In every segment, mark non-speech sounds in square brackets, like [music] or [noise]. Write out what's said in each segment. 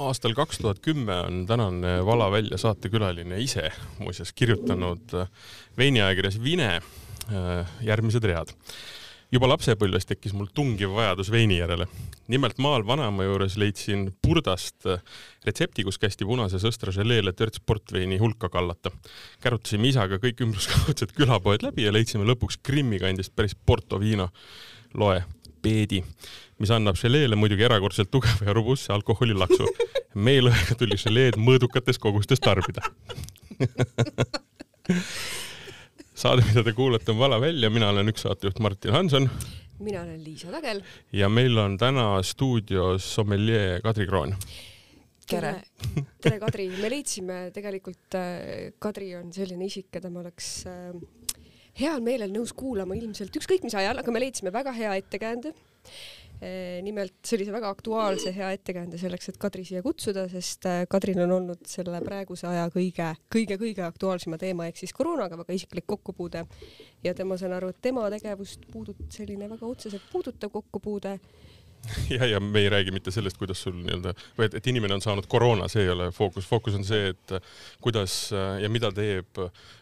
aastal kaks tuhat kümme on tänane Vala välja saatekülaline ise muuseas kirjutanud veiniajakirjas Vine äh, järgmised read. juba lapsepõlves tekkis mul tungiv vajadus veini järele. nimelt maal vanaema juures leidsin purdast retsepti, kus kästi punase sõstra želeele törts portveini hulka kallata. kärutasime isaga kõik ümberkaudsed külapoed läbi ja leidsime lõpuks Krimmi kandist päris Porto viina. loe, peedi mis annab želeele muidugi erakordselt tugeva ja robustse alkoholilaksu. [laughs] meelõega tuli želeed mõõdukates kogustes tarbida saade, mida te kuulate, on Vala välja, mina olen üks saatejuht Martin Hanson. mina olen Liisa Tagel. ja meil on täna stuudios sommeljee Kadri Kroon. tere. [laughs] tere, Kadri. me leidsime tegelikult, äh, Kadri on selline isik, keda me oleks äh, heal meelel nõus kuulama ilmselt ükskõik mis ajal, aga me leidsime väga hea ettekäände Eh, nimelt sellise väga aktuaalse hea ettekääande selleks, et Kadri siia kutsuda, sest eh, Kadril on olnud selle praeguse aja kõige, kõige-kõige aktuaalsema teema ehk siis koroonaga väga isiklik kokkupuude. Ja tema, saan aru, et tema tegevust puudut-, selline väga otseselt puudutav kokkupuude [laughs] ja, ja me ei räägi mitte sellest, kuidas sul nii-öelda või et, et inimene on saanud koroona, see ei ole fookus, fookus on see, et kuidas ja mida teeb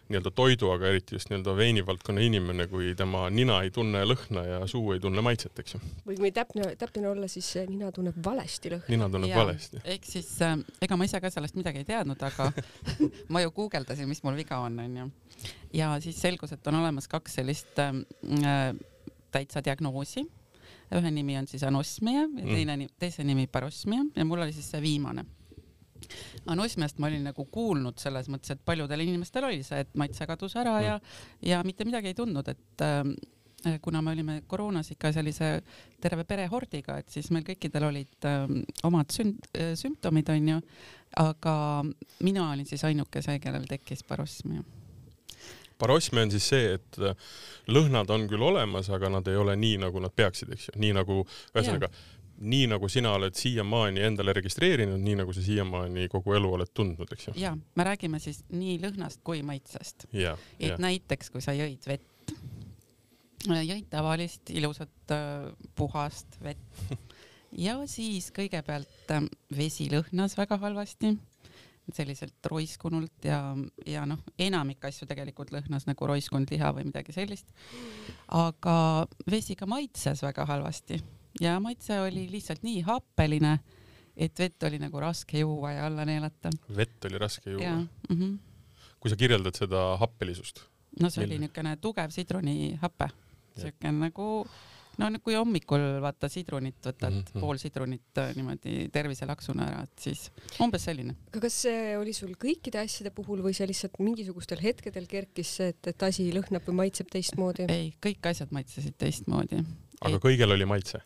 nii-öelda toidu, aga eriti just nii-öelda veinivaldkonna inimene, kui tema nina ei tunne lõhna ja suu ei tunne maitset, eks ju. või kui täpne, täpne olla, siis nina tunneb valesti lõhna. nina tunneb ja, valesti. ehk siis äh, ega ma ise ka sellest midagi ei teadnud, aga [laughs] ma ju guugeldasin, mis mul viga on, onju. ja siis selgus, et on olemas kaks sellist äh, täitsa diagnoosi ühe nimi on siis anosmia ja mm. teine mm., teise nimi parosmia ja mul oli siis see viimane. anosmiast ma olin nagu kuulnud selles mõttes, et paljudel inimestel oli see, et maitse kadus ära mm. ja, ja mitte midagi ei tundnud, et äh, kuna me olime koroonas ikka sellise terve pere hordiga, et siis meil kõikidel olid äh, omad sünd, äh, sümptomid, onju, aga mina olin siis ainuke see, kellel tekkis parosmia parosmia on siis see, et äh, lõhnad on küll olemas, aga nad ei ole nii, nagu nad peaksid, eks ju, nii nagu ühesõnaga nii nagu sina oled siiamaani endale registreerinud, nii nagu sa siiamaani kogu elu oled tundnud, eks ju. ja me räägime siis nii lõhnast kui maitsest. et ja. näiteks, kui sa jõid vett, jõid tavalist ilusat äh, puhast vett [laughs] ja siis kõigepealt äh, vesi lõhnas väga halvasti selliselt roiskunult ja, ja noh, enamik asju tegelikult lõhnas nagu roiskunud liha või midagi sellist. aga vesi ka maitses väga halvasti ja maitse oli lihtsalt nii happeline, et vett oli nagu raske juua ja alla neelata. vett oli raske juua? Mm -hmm. kui sa kirjeldad seda happelisust? no see Mille? oli niisugune tugev sidrunihape, siuke nagu no kui hommikul vaata sidrunit võtad mm, -hmm. pool sidrunit äh, niimoodi terviselaksuna ära, et siis umbes selline. aga kas see oli sul kõikide asjade puhul või see lihtsalt mingisugustel hetkedel kerkis see, et, et asi lõhnab või maitseb teistmoodi? ei, kõik asjad maitsesid teistmoodi. aga et... kõigel oli maitse?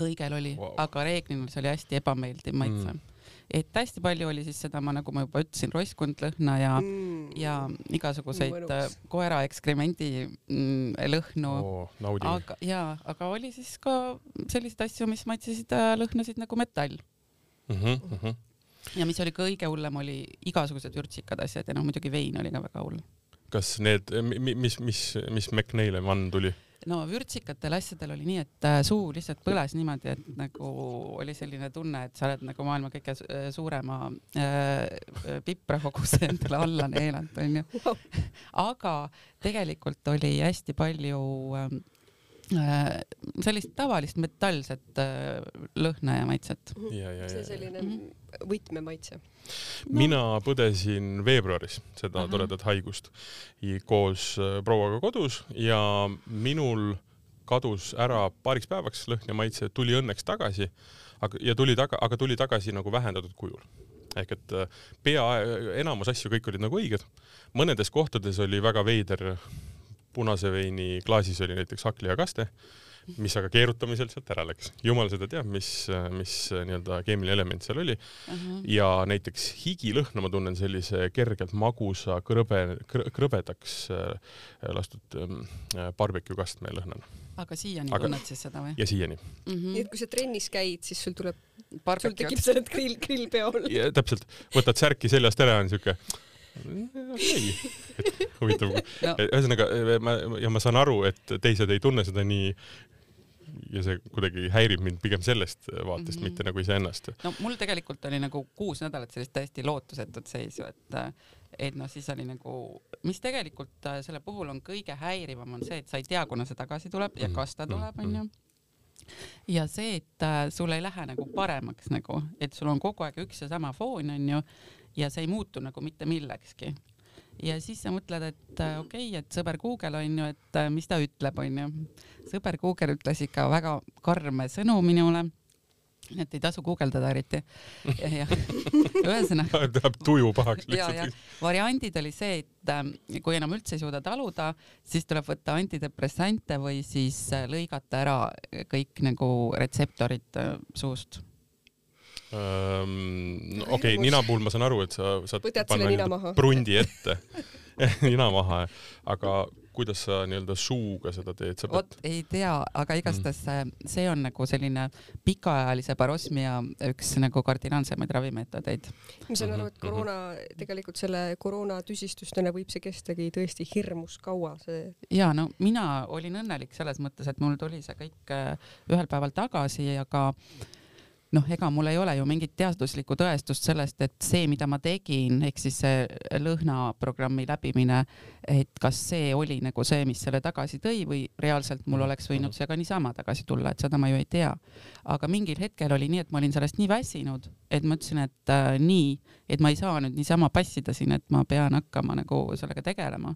kõigel oli wow., aga reeglina see oli hästi ebameeldiv maitse mm et hästi palju oli siis seda, ma nagu ma juba ütlesin, roiskund lõhna ja mm., ja igasuguseid Mõnus. Äh, koera ekskremendi mm, lõhnu oh,. aga ja, aga oli siis ka selliseid asju, mis maitsesid ja lõhnasid nagu metall mm. -hmm, mm -hmm. ja mis oli kõige hullem, oli igasugused vürtsikad asjad ja noh, muidugi vein oli ka väga hull. kas need, mis, mis, mis mekk neile vann tuli? No vürtsikatel asjadel oli nii, et äh, suu lihtsalt põles niimoodi, et nagu oli selline tunne, et sa oled nagu maailma kõige äh, suurema äh, piprahoguse [laughs] endale alla neelanud, onju. aga tegelikult oli hästi palju äh, Äh, sellist tavalist metallset äh, lõhna ja maitset. see selline mm -hmm. Võtmemaitse no.. mina põdesin veebruaris seda Aha. toredat haigust koos äh, prouaga kodus ja minul kadus ära paariks päevaks lõhn ja maitse, tuli õnneks tagasi, aga ja tuli taga, aga tuli tagasi nagu vähendatud kujul ehk et pea, enamus asju kõik olid nagu õiged. mõnedes kohtades oli väga veider punase veini klaasis oli näiteks hakkliha-kaste, mis aga keerutamisel sealt ära läks. jumal seda teab, mis, mis nii-öelda keemiline element seal oli uh. -huh. ja näiteks higilõhna ma tunnen sellise kergelt magusa, krõbe, krõbedaks äh, lastud äh, barbecue kastme lõhnana. aga siiani aga... tunned siis seda või? ja siiani mm. -hmm. nii et kui sa trennis käid, siis sul tuleb, sul tekib see grill, grillpeol. täpselt, võtad särki seljast ära, on siuke okei, et huvitav no.. ühesõnaga ma ja ma saan aru, et teised ei tunne seda nii ja see kuidagi häirib mind pigem sellest vaatest mm, Mhm. -hmm. mitte nagu iseennast. no mul tegelikult oli nagu kuus nädalat sellist täiesti lootusetut seisu, et et noh, siis oli nagu, mis tegelikult äh, selle puhul on kõige häirivam, on see, et sa ei tea, kuna see tagasi tuleb ja kas ta tuleb, onju. ja see, et äh, sul ei lähe nagu paremaks nagu, et sul on kogu aeg üks ja sama foon, onju, ja see ei muutu nagu mitte millekski ja siis sa mõtled, et äh, okei okay,, et sõber Google on ju, et äh, mis ta ütleb, onju. sõber Google ütles ikka väga karme sõnu minule. et ei tasu guugeldada eriti. [laughs] ühesõnaga Läheb tuju pahaks lihtsalt. variandid oli see, et äh, kui enam üldse ei suuda taluda, siis tuleb võtta antidepressante või siis äh, lõigata ära kõik nagu retseptorid suust. Ehm, no okei okay,, nina puhul ma saan aru, et sa saad Võtad selle nina prundi ette. [laughs] Nina maha, aga kuidas sa nii-öelda suuga seda teed, vot ei tea, aga igastahes Mm. see, on nagu selline pikaajalise parosmia üks nagu kardinaalsemaid ravimeetodeid. ma saan aru, et Mhm, koroona, tegelikult selle koroona tüsistustena võib see kestagi tõesti hirmus kaua, see ja no mina olin õnnelik selles mõttes, et mul tuli see kõik äh, ühel päeval tagasi, aga noh, ega mul ei ole ju mingit teaduslikku tõestust sellest, et see, mida ma tegin, ehk siis see lõhnaprogrammi läbimine, et kas see oli nagu see, mis selle tagasi tõi või reaalselt mul oleks võinud see ka niisama tagasi tulla, et seda ma ju ei tea. aga mingil hetkel oli nii, et ma olin sellest nii väsinud, et ma ütlesin, et äh, nii, et ma ei saa nüüd niisama passida siin, et ma pean hakkama nagu sellega tegelema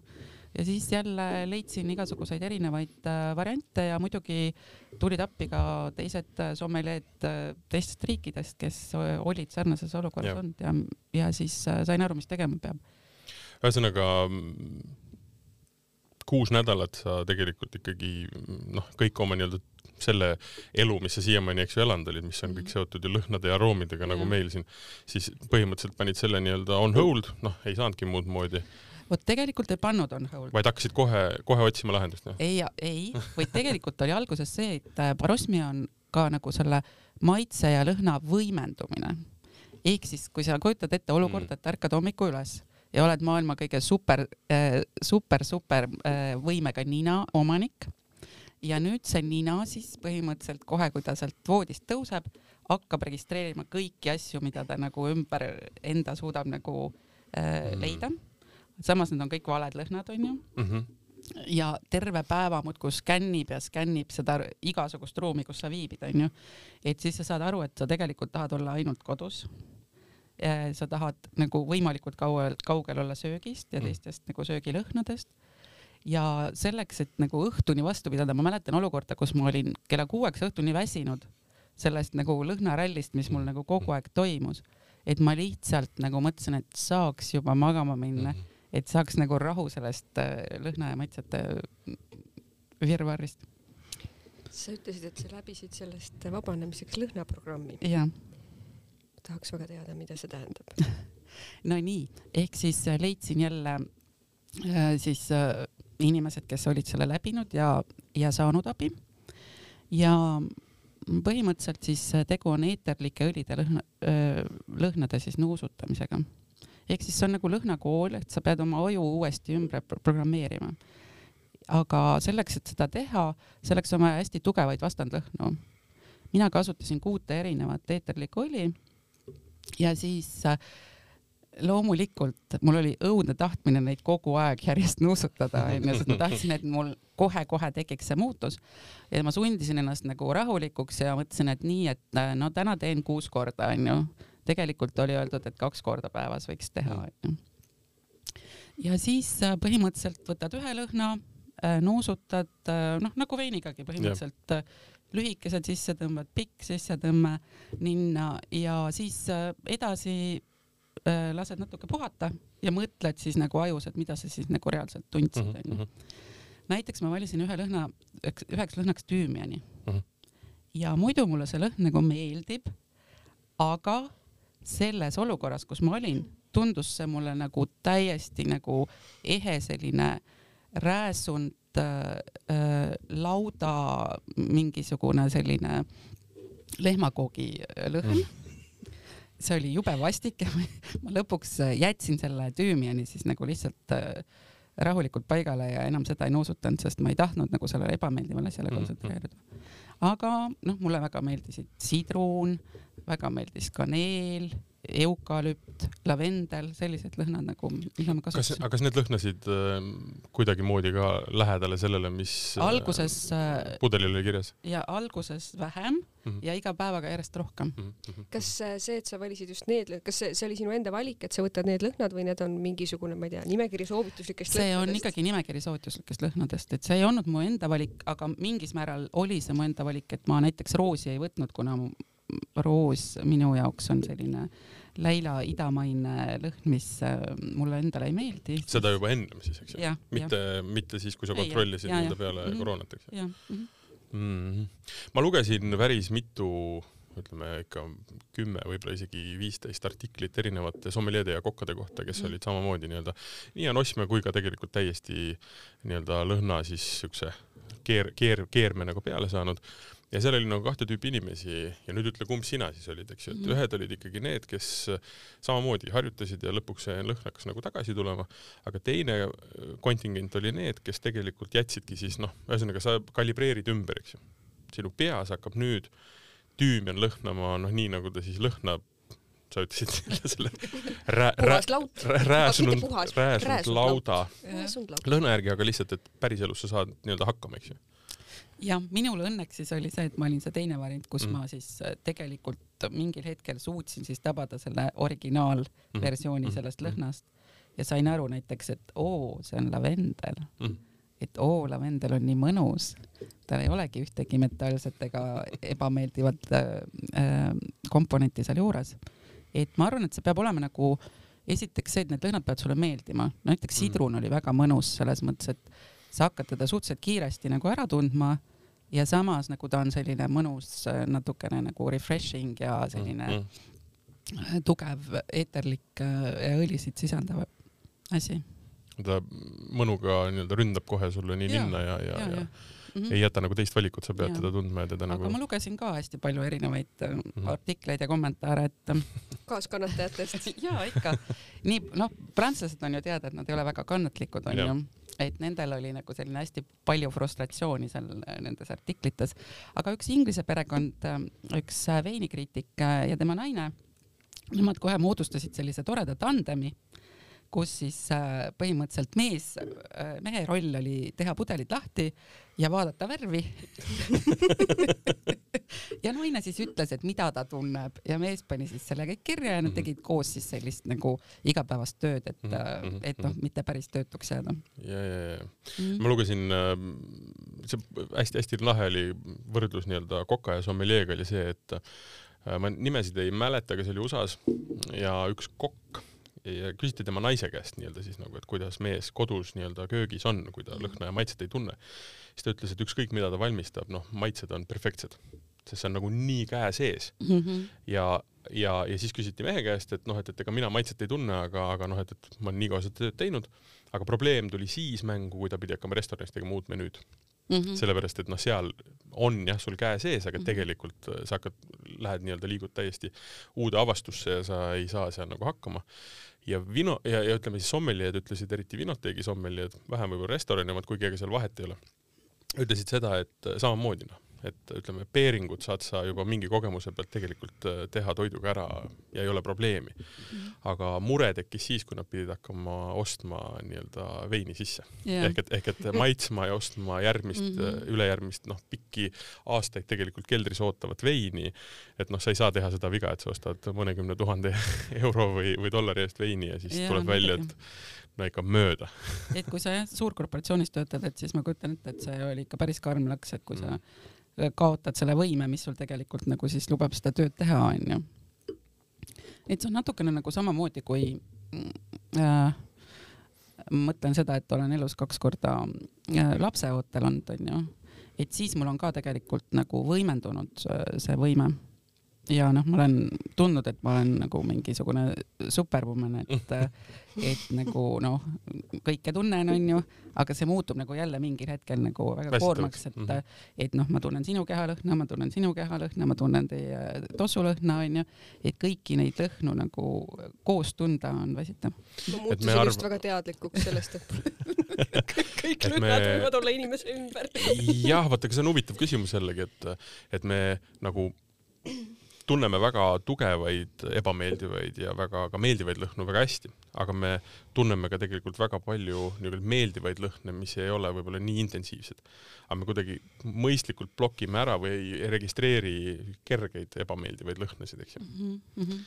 ja siis jälle leidsin igasuguseid erinevaid äh, variante ja muidugi tulid appi ka teised äh, sommeleed äh, teistest riikidest, kes olid sarnases olukorras Jah. olnud ja, ja siis sain aru, mis tegema peab. ühesõnaga mm, kuus nädalat sa tegelikult ikkagi mm, noh, kõik oma nii-öelda selle elu, mis sa siiamaani, eks ju, elanud olid, mis on kõik Mhm. seotud ju lõhnade ja aroomidega nagu Jah. meil siin, siis põhimõtteliselt panid selle nii-öelda on hold, noh, ei saanudki muud moodi, vot tegelikult ei pannud on hold. vaid hakkasid kohe, kohe otsima lahendust, noh. ei, ei, vaid tegelikult oli alguses see, et äh, parosmia on ka nagu selle maitse ja lõhna võimendumine. ehk siis, kui sa kujutad ette olukorda, et ärkad hommikul üles ja oled maailma kõige super, super, super äh, võimega nina omanik ja nüüd see nina siis põhimõtteliselt kohe, kui ta sealt voodist tõuseb, hakkab registreerima kõiki asju, mida ta nagu ümber enda suudab nagu äh, Mm. Samas need on kõik valed lõhnad, onju Mm -hmm. ja terve päeva muudkui skännib ja skännib seda igasugust ruumi, kus sa viibid, onju. et siis sa saad aru, et sa tegelikult tahad olla ainult kodus. sa tahad nagu võimalikult kaua, kaugel olla söögist ja Mm. teistest nagu söögilõhnadest. ja selleks, et nagu õhtuni vastu pidada, ma mäletan olukorda, kus ma olin kella kuueks õhtuni väsinud sellest nagu lõhnarallist, mis mul nagu kogu aeg toimus. et ma lihtsalt nagu mõtlesin, et saaks juba magama minna, et saaks nagu rahu sellest äh, lõhna ja maitsete virvarrist. sa ütlesid, et sa läbisid sellest vabanemiseks lõhnaprogrammi. jah, tahaks väga teada, mida see tähendab. [laughs] no nii, ehk siis äh, leidsin jälle äh, siis inimesed, kes olid selle läbinud ja, ja saanud abi. ja põhimõtteliselt siis tegu on eeterlike õlide lõhna, lõhnade siis nuusutamisega. Ehk siis see on nagu lõhnakool, et sa pead oma aju uuesti ümber pro- programmeerima. aga selleks, et seda teha, selleks on vaja hästi tugevaid vastandlõhnu. mina kasutasin kuute erinevat eeterlikku õli ja siis äh, loomulikult mul oli õudne tahtmine neid kogu aeg järjest nuusutada, onju, sest ma tahtsin, et mul kohe-kohe tekiks see muutus. ja ma sundisin ennast nagu rahulikuks ja mõtlesin, et nii, et äh, no täna teen kuus korda, onju. Tegelikult oli öeldud, et kaks korda päevas võiks teha, onju. ja siis äh, põhimõtteliselt võtad ühe lõhna, nuusutad, noh nagu veinigagi põhimõtteliselt äh, lühikesed sisse tõmbad, pikk sissetõmme ninna ja siis äh, edasi äh, lased natuke puhata ja mõtled siis nagu ajus, et mida sa siis nagu reaalselt tundsid, Mhm, onju. näiteks ma valisin ühe lõhna, üheks lõhnaks tüümiani Mhm. ja muidu mulle see lõhn nagu meeldib, aga selles olukorras, kus ma olin, tundus see mulle nagu täiesti nagu ehe selline rääsunud äh, äh, lauda mingisugune selline lehmakoogi lõhn mm.. see oli jube vastik ja [laughs] ma, lõpuks jätsin selle tüümiani siis nagu lihtsalt äh, rahulikult paigale ja enam seda ei nuusutanud, sest ma ei tahtnud nagu sellele ebameeldivale asjale Mhm. kontsentreeruda. Aga noh, mulle väga meeldisid sidrun, väga meeldis kaneel eukalüpt, lavendel, sellised lõhnad nagu, mida ma kasutasin. aga kas need lõhnasid äh, kuidagimoodi ka lähedale sellele, mis äh, alguses äh, pudelil oli kirjas? ja alguses vähem mm -hmm. ja iga päevaga järjest rohkem mm. -hmm. kas see, et sa valisid just need, kas see, see oli sinu enda valik, et sa võtad need lõhnad või need on mingisugune, ma ei tea, nimekiri soovituslikest see lõhnadest? on ikkagi nimekiri soovituslikest lõhnadest, et see ei olnud mu enda valik, aga mingis määral oli see mu enda valik, et ma näiteks roosi ei võtnud, kuna roos minu jaoks on selline Läila idamaine lõhn, mis äh, mulle endale ei meeldi. seda juba ennem siis, eks ju? mitte, mitte siis, kui sa kontrollisid nii-öelda peale mm -hmm. koroonat, eks ju? Mm -hmm. ma lugesin päris mitu ütleme ikka kümme, võib-olla isegi viisteist artiklit erinevate sommeljeede ja kokkade kohta, kes mm. olid samamoodi nii-öelda nii anosmia kui ka tegelikult täiesti nii-öelda lõhna siis siukse keer, keer, keerme nagu peale saanud ja seal oli nagu kahte tüüpi inimesi. Ja nüüd ütle, kumb sina siis olid, eks ju, et mm. ühed olid ikkagi need, kes samamoodi harjutasid ja lõpuks see lõhn hakkas nagu tagasi tulema, aga teine kontingent oli need, kes tegelikult jätsidki siis noh, ühesõnaga sa kalibreerid ümber, eks ju. sinu peas hakkab nüüd tüümian lõhnama noh, nii nagu ta siis lõhnab. Sa ütlesid [laughs] selle, selle rää, rää, rääsunud, rääsunud lauda lõhna järgi, aga lihtsalt, et päriselus sa saad nii-öelda hakkama, eks ju jah, minul õnneks siis oli see, et ma olin see teine variant, kus mm. ma siis äh, tegelikult mingil hetkel suutsin siis tabada selle originaalversiooni mm. sellest mhm. lõhnast ja sain aru näiteks, et oo, see on lavendel mm. et oo, lavendel on nii mõnus, tal ei olegi ühtegi metallset ega ebameeldivat äh, äh, komponenti seal juures. et ma arvan, et see peab olema nagu esiteks see, et need lõhnad peavad sulle meeldima, näiteks sidrun mm. oli väga mõnus selles mõttes, et sa hakkad teda suhteliselt kiiresti nagu ära tundma ja samas nagu ta on selline mõnus, natukene nagu refreshing ja selline mm -hmm. tugev eeterlik äh, ja õlisid sisendav asi. ta mõnuga nii-öelda ründab kohe sulle nii ja, ninna ja, ja, ja, ja. ja Mm -hmm. ei jäta nagu teist valikut, sa pead ja. teda tundma ja teda aga nagu. ma lugesin ka hästi palju erinevaid mm -hmm. artikleid ja kommentaare, et. [laughs] kaaskannatajatest [laughs] ja ikka, nii noh, prantslased on ju teada, et nad ei ole väga kannatlikud, onju et nendel oli nagu selline hästi palju frustratsiooni seal äh, nendes artiklites, aga üks Inglise perekond, äh, üks äh, veinikriitik ja tema naine, nemad kohe moodustasid sellise toreda tandemi kus siis äh, põhimõtteliselt mees, äh, mehe roll oli teha pudelid lahti ja vaadata värvi [laughs] ja naine siis ütles, et mida ta tunneb ja mees pani siis selle kõik kirja ja nad mhm. tegid koos siis sellist nagu igapäevast tööd, et mm, -hmm. et noh, mitte päris töötuks jääda. ja, ja, ja mm -hmm. ma lugesin, see hästi-hästi lahe oli võrdlus nii-öelda koka ja sommeljeega oli see, et ma nimesid ei mäleta, aga see oli USA-s ja üks kokk ja küsiti tema naise käest nii-öelda siis nagu, et kuidas mees kodus nii-öelda köögis on, kui ta lõhna ja maitset ei tunne. siis ta ütles, et ükskõik mida ta valmistab, noh, maitsed on perfektsed, sest see on nagu nii käe sees mm. -hmm. ja, ja, ja siis küsiti mehe käest, et noh, et, et ega mina maitset ei tunne, aga, aga noh, et, et ma olen nii kaua seda tööd teinud, aga probleem tuli siis mängu, kui ta pidi hakkama restoranis tegema uut menüüd mm. -hmm. sellepärast, et noh, seal on jah, sul käe sees, aga mm -hmm. tegelikult äh, sa hakkad, lähed nii-öelda, liigud täiesti uude avastusse ja sa ei saa seal nagu hakkama ja vino ja, ja ütleme siis sommeljed ütlesid, eriti vinoteegi sommeljed, vähem võib-olla restorani omad, kuigi ega seal vahet ei ole, ütlesid seda, et samamoodi noh, et ütleme, peeringut saad sa juba mingi kogemuse pealt tegelikult äh, teha toiduga ära ja ei ole probleemi. Mhm. aga mure tekkis siis, kui nad pidid hakkama ostma nii-öelda veini sisse yeah.. ehk et, ehk et [laughs] maitsma ja ostma järgmist mm, -hmm. ülejärgmist, noh, pikki aastaid tegelikult keldris ootavat veini. et noh, sa ei saa teha seda viga, et sa ostad mõnekümne tuhande [laughs] euro või, või dollari eest veini ja siis yeah, tuleb välja, et no ikka mööda et kui sa jah suurkorporatsioonis töötad, et siis ma kujutan ette, et see oli ikka päris karm laks, et kui sa mm kaotad selle võime, mis sul tegelikult nagu siis lubab seda tööd teha, onju. et see on natukene nagu samamoodi, kui äh, mõtlen seda, et olen elus kaks korda äh, lapseootel olnud, onju, et siis mul on ka tegelikult nagu võimendunud see võime ja noh, ma olen tundnud, et ma olen nagu mingisugune superwoman, et, [laughs] et nagu noh, kõike tunnen, onju, aga see muutub nagu jälle mingil hetkel nagu väga Väsitavaks. koormaks, et mm, -hmm. et noh, ma tunnen sinu kehalõhna, ma tunnen sinu kehalõhna, ma tunnen teie tossulõhna, onju, et kõiki neid lõhnu nagu koos tunda on väsitav. ma muutusin arv... just väga teadlikuks sellest, et [laughs] kõik Et me- lõhnad võivad olla inimese ümber. jah, vaata, aga see on huvitav küsimus jällegi, et, et me nagu tunneme väga tugevaid ebameeldivaid ja väga ka meeldivaid lõhnu väga hästi, aga me tunneme ka tegelikult väga palju nii-öelda meeldivaid lõhne, mis ei ole võib-olla nii intensiivsed. aga me kuidagi mõistlikult blokime ära või ei registreeri kergeid ebameeldivaid lõhnasid, eks ju. Mhm,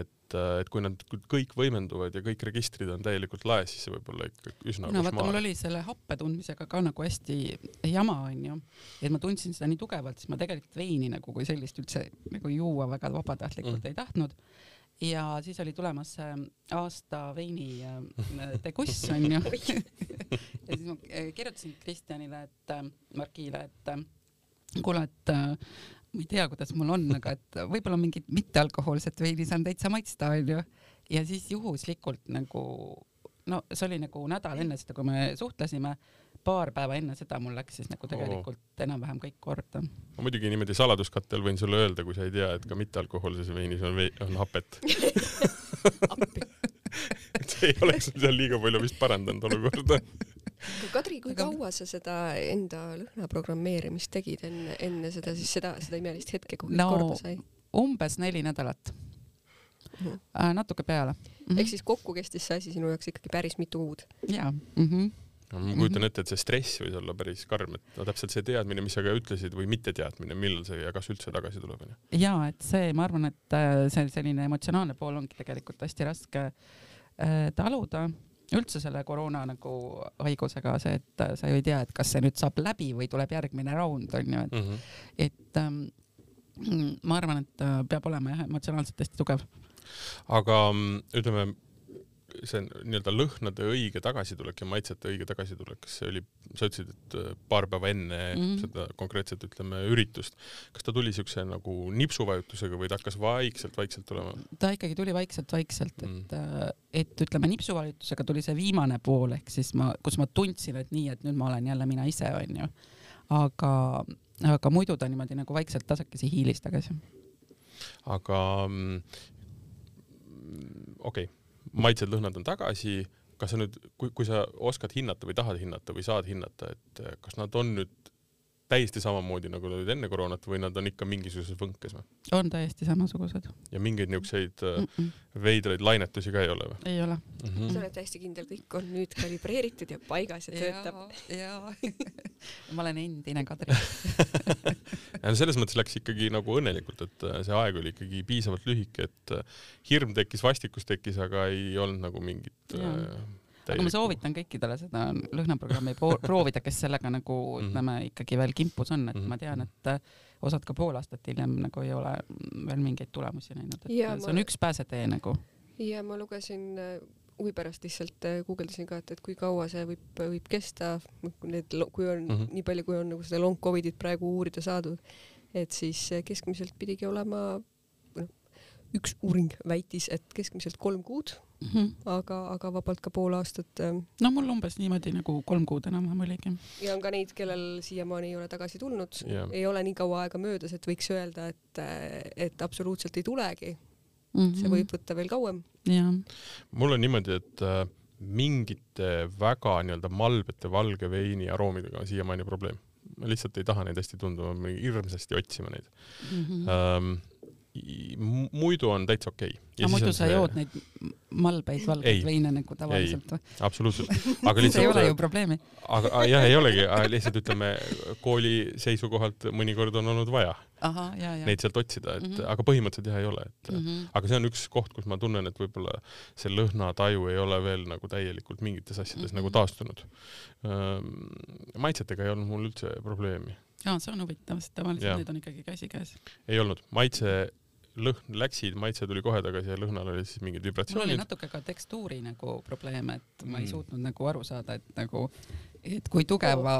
et, et kui nad kõik võimenduvad ja kõik registrid on täielikult laes, siis see võib olla ikka üsna no vaata, mul oli selle happe tundmisega ka nagu hästi jama onju, et ma tundsin seda nii tugevalt, siis ma tegelikult veini nagu kui sellist üldse nagu juua väga vabatahtlikult Mm. ei tahtnud. ja siis oli tulemas see aasta veini äh, deguss onju. [laughs] [laughs] ja siis ma äh, kirjutasin Kristjanile, et äh, Margile, et äh, kuule, et äh, ma ei tea, kuidas mul on, aga et võib-olla mingit mittealkohoolset veini saan täitsa maitsta onju. ja siis juhuslikult nagu no see oli nagu nädal enne seda, kui me suhtlesime, paar päeva enne seda mul läks siis nagu tegelikult enam-vähem kõik korda. ma muidugi niimoodi saladuskattel võin sulle öelda, kui sa ei tea, et ka mittealkohoolses veinis on, on hapet. [laughs] [laughs] et ei oleks seal liiga palju vist parandanud olukorda. [laughs] Kadri, kui Aga- kaua sa seda enda lõhna programmeerimist tegid enne, enne seda siis seda, seda imelist hetke, kui No- korda sai? umbes neli nädalat Mhm. äh,, natuke peale mm. -hmm. ehk siis kokku kestis see asi sinu jaoks ikkagi päris mitu kuud. jaa mm. -hmm. ma kujutan ette, et see stress võis olla päris karm, et no täpselt see teadmine, mis sa ka ütlesid või mitteteadmine, millal see ja kas üldse tagasi tuleb, onju. ja et see, ma arvan, et äh, see selline emotsionaalne pool ongi tegelikult hästi raske äh, taluda üldse selle koroona nagu haigusega see, et sa ju ei tea, et kas see nüüd saab läbi või tuleb järgmine raund onju, et, Mhm. et ähm, mm, ma arvan, et äh, peab olema jah emotsionaalselt hästi tugev. aga mm, ütleme, see nii-öelda lõhnade õige tagasitulek ja maitsete õige tagasitulek, kas see oli, sa ütlesid, et äh, paar päeva enne mm. -hmm. seda konkreetset, ütleme, üritust, kas ta tuli siukse nagu nipsuvajutusega või ta hakkas vaikselt-vaikselt tulema? ta ikkagi tuli vaikselt-vaikselt, Mm. et mm., et ütleme nipsuvalitusega tuli see viimane pool ehk siis ma, kus ma tundsin, et nii, et nüüd ma olen jälle mina ise onju, aga, aga muidu ta niimoodi nagu vaikselt tasakesi hiilis tagasi. aga mm, okei okay., maitsed-lõhnad on tagasi, kas sa nüüd, kui, kui sa oskad hinnata või tahad hinnata või saad hinnata, et kas nad on nüüd täiesti samamoodi, nagu nad olid enne koroonat või nad on ikka mingisuguses võnkes või? on täiesti samasugused ja mingeid niisuguseid mm. mm. -mm, veidraid lainetusi ka ei ole või ei ole. mm? sa -hmm. oled täiesti kindel, kõik on nüüd kalibreeritud ja paigas ja töötab. jaa. [laughs] [laughs] ma olen endine Kadri. [laughs] ja selles mõttes läks ikkagi nagu õnnelikult, et äh, see aeg oli ikkagi piisavalt lühike, et äh, hirm tekkis, vastikus tekkis, aga ei olnud nagu mingit Jaa. Aga ma soovitan kõikidele seda lõhnaprogrammi proovida, kes sellega nagu Mhm. ütleme ikkagi veel kimpus on, et Mhm. ma tean, et äh, osad ka pool aastat hiljem nagu ei ole veel mingeid tulemusi näinud, et Jaa, see ma- on üks pääsetee nagu. ja ma lugesin huvi pärast lihtsalt äh, guugeldasin ka, et, et kui kaua see võib, võib kesta, need, kui on mm Mhm. -hmm. nii palju, kui on nagu seda long covid'it praegu uurida saadud, et siis keskmiselt pidigi olema, noh, üks uuring väitis, et keskmiselt kolm kuud, aga, aga vabalt ka pool aastat. no mul umbes niimoodi nagu kolm kuud enam-vähem oligi. ja on ka neid, kellel siiamaani ei ole tagasi tulnud Jah. ei ole nii kaua aega möödas, et võiks öelda, et, et absoluutselt ei tulegi, Mhm. see võib võtta veel kauem. jah, mul on niimoodi, et äh, mingite väga nii-öelda malbete valge veini aroomidega on siiamaani probleem. ma lihtsalt ei taha neid hästi tunda, ma pean hirmsasti otsima neid Mhm. ähm,. Muidu on täitsa okei okay.. aga muidu sa jood neid malbeid valgeid Ei. veine nagu tavaliselt või? absoluutselt, [laughs] aga see ei ole ju lihtsalt, probleemi. aga jah, ei olegi, lihtsalt ütleme kooli seisukohalt mõnikord on olnud vaja ahah, ja, ja. neid sealt otsida, et mm. -hmm. aga põhimõtteliselt jah, ei ole, et mm. -hmm. aga see on üks koht, kus ma tunnen, et võib-olla see lõhnataju ei ole veel nagu täielikult mingites asjades mm -hmm. nagu Mhm. taastunud. maitsetega ei olnud mul üldse probleemi, ja see on huvitav, sest tavaliselt Jaa. need on ikkagi käsikäes. ei olnud, maitse, lõhn läksid, maitse tuli kohe tagasi ja lõhnal olid siis mingid mul oli vibratsioonid. natuke ka tekstuuri nagu probleeme, et ma ei Mm. suutnud nagu aru saada, et nagu, et kui tugeva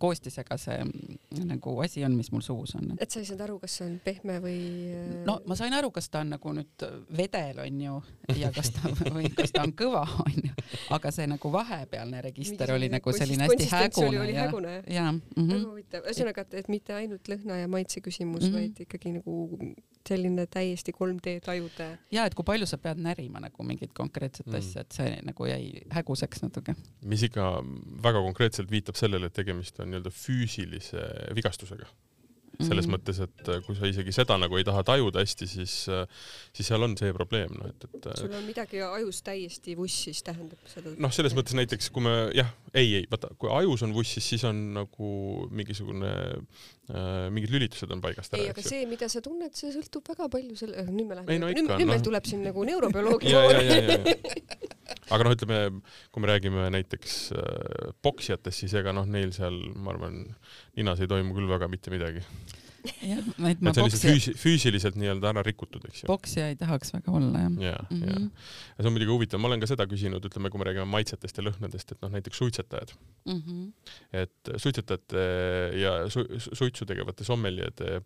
koostisega see mm, nagu asi on, mis mul suus on. et sa ei saanud aru, kas see on pehme või äh, no ma sain aru, kas ta on nagu nüüd vedel onju ja kas ta [laughs] või kas ta on kõva onju, aga see nagu vahepealne register oli nagu selline hästi hägune oli ja, hägune jah? ja mm väga -hmm. huvitav, ühesõnaga, et, mitte ainult lõhna ja maitse küsimus mm. -hmm. vaid ikkagi nagu selline täiesti 3D tajude. ja et kui palju sa pead närima nagu mingit konkreetset mm. asja, et see nagu jäi häguseks natuke. mis ikka väga konkreetselt viitab sellele, et tegemist on nii-öelda füüsilise vigastusega selles mm -hmm. mõttes, et äh, kui sa isegi seda nagu ei taha tajuda hästi, siis, äh, siis seal on see probleem, noh, et, et. Äh, sul on midagi ajus täiesti vussis, tähendab seda. noh, selles mõttes näiteks, kui me jah, ei, ei, vaata, kui ajus on vussis, siis on nagu mingisugune äh,, mingid lülitused on paigast ära. ei, aga see, mida sa tunned, see sõltub väga palju selle, nüüd me läheme, no, nüüd, nüüd no. meil tuleb siin nagu neurobioloogia aga noh, ütleme, kui me räägime näiteks äh, poksijatest, siis ega noh, neil seal, ma arvan, ninas ei toimu küll väga mitte midagi jah, et ma et see on lihtsalt füüsi, füüsiliselt nii-öelda ära rikutud, eks ju. poksija ei tahaks väga olla, jah. ja, ja, ja. ja see on muidugi huvitav, ma olen ka seda küsinud, ütleme, kui me räägime maitsetest ja lõhnadest, et noh, näiteks suitsetajad mm. -hmm. et suitsetajate ja su suitsu tegevate sommeljede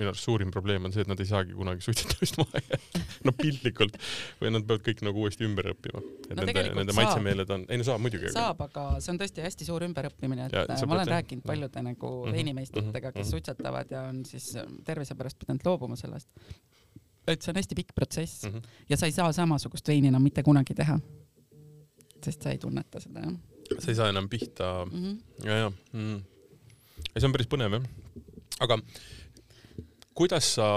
minu arust suurim probleem on see, et nad ei saagi kunagi suitsetamist maha jätta [laughs] no piltlikult või nad peavad kõik nagu uuesti ümber õppima. et no, nende, nende maitsemeeled on, ei no saab muidugi. saab, aga see on tõesti hästi suur ümberõppimine, et ja, ma olen rääkinud paljude nagu mm -hmm. veinimeistritega, kes mm -hmm. suitsetavad ja on siis tervise pärast pidanud loobuma sellest. et see on hästi pikk protsess mm -hmm. ja sa ei saa samasugust veini enam mitte kunagi teha. sest sa ei tunneta seda, jah. sa ei saa enam pihta mm. -hmm. ja, ja mm. see on päris põnev jah. aga kuidas sa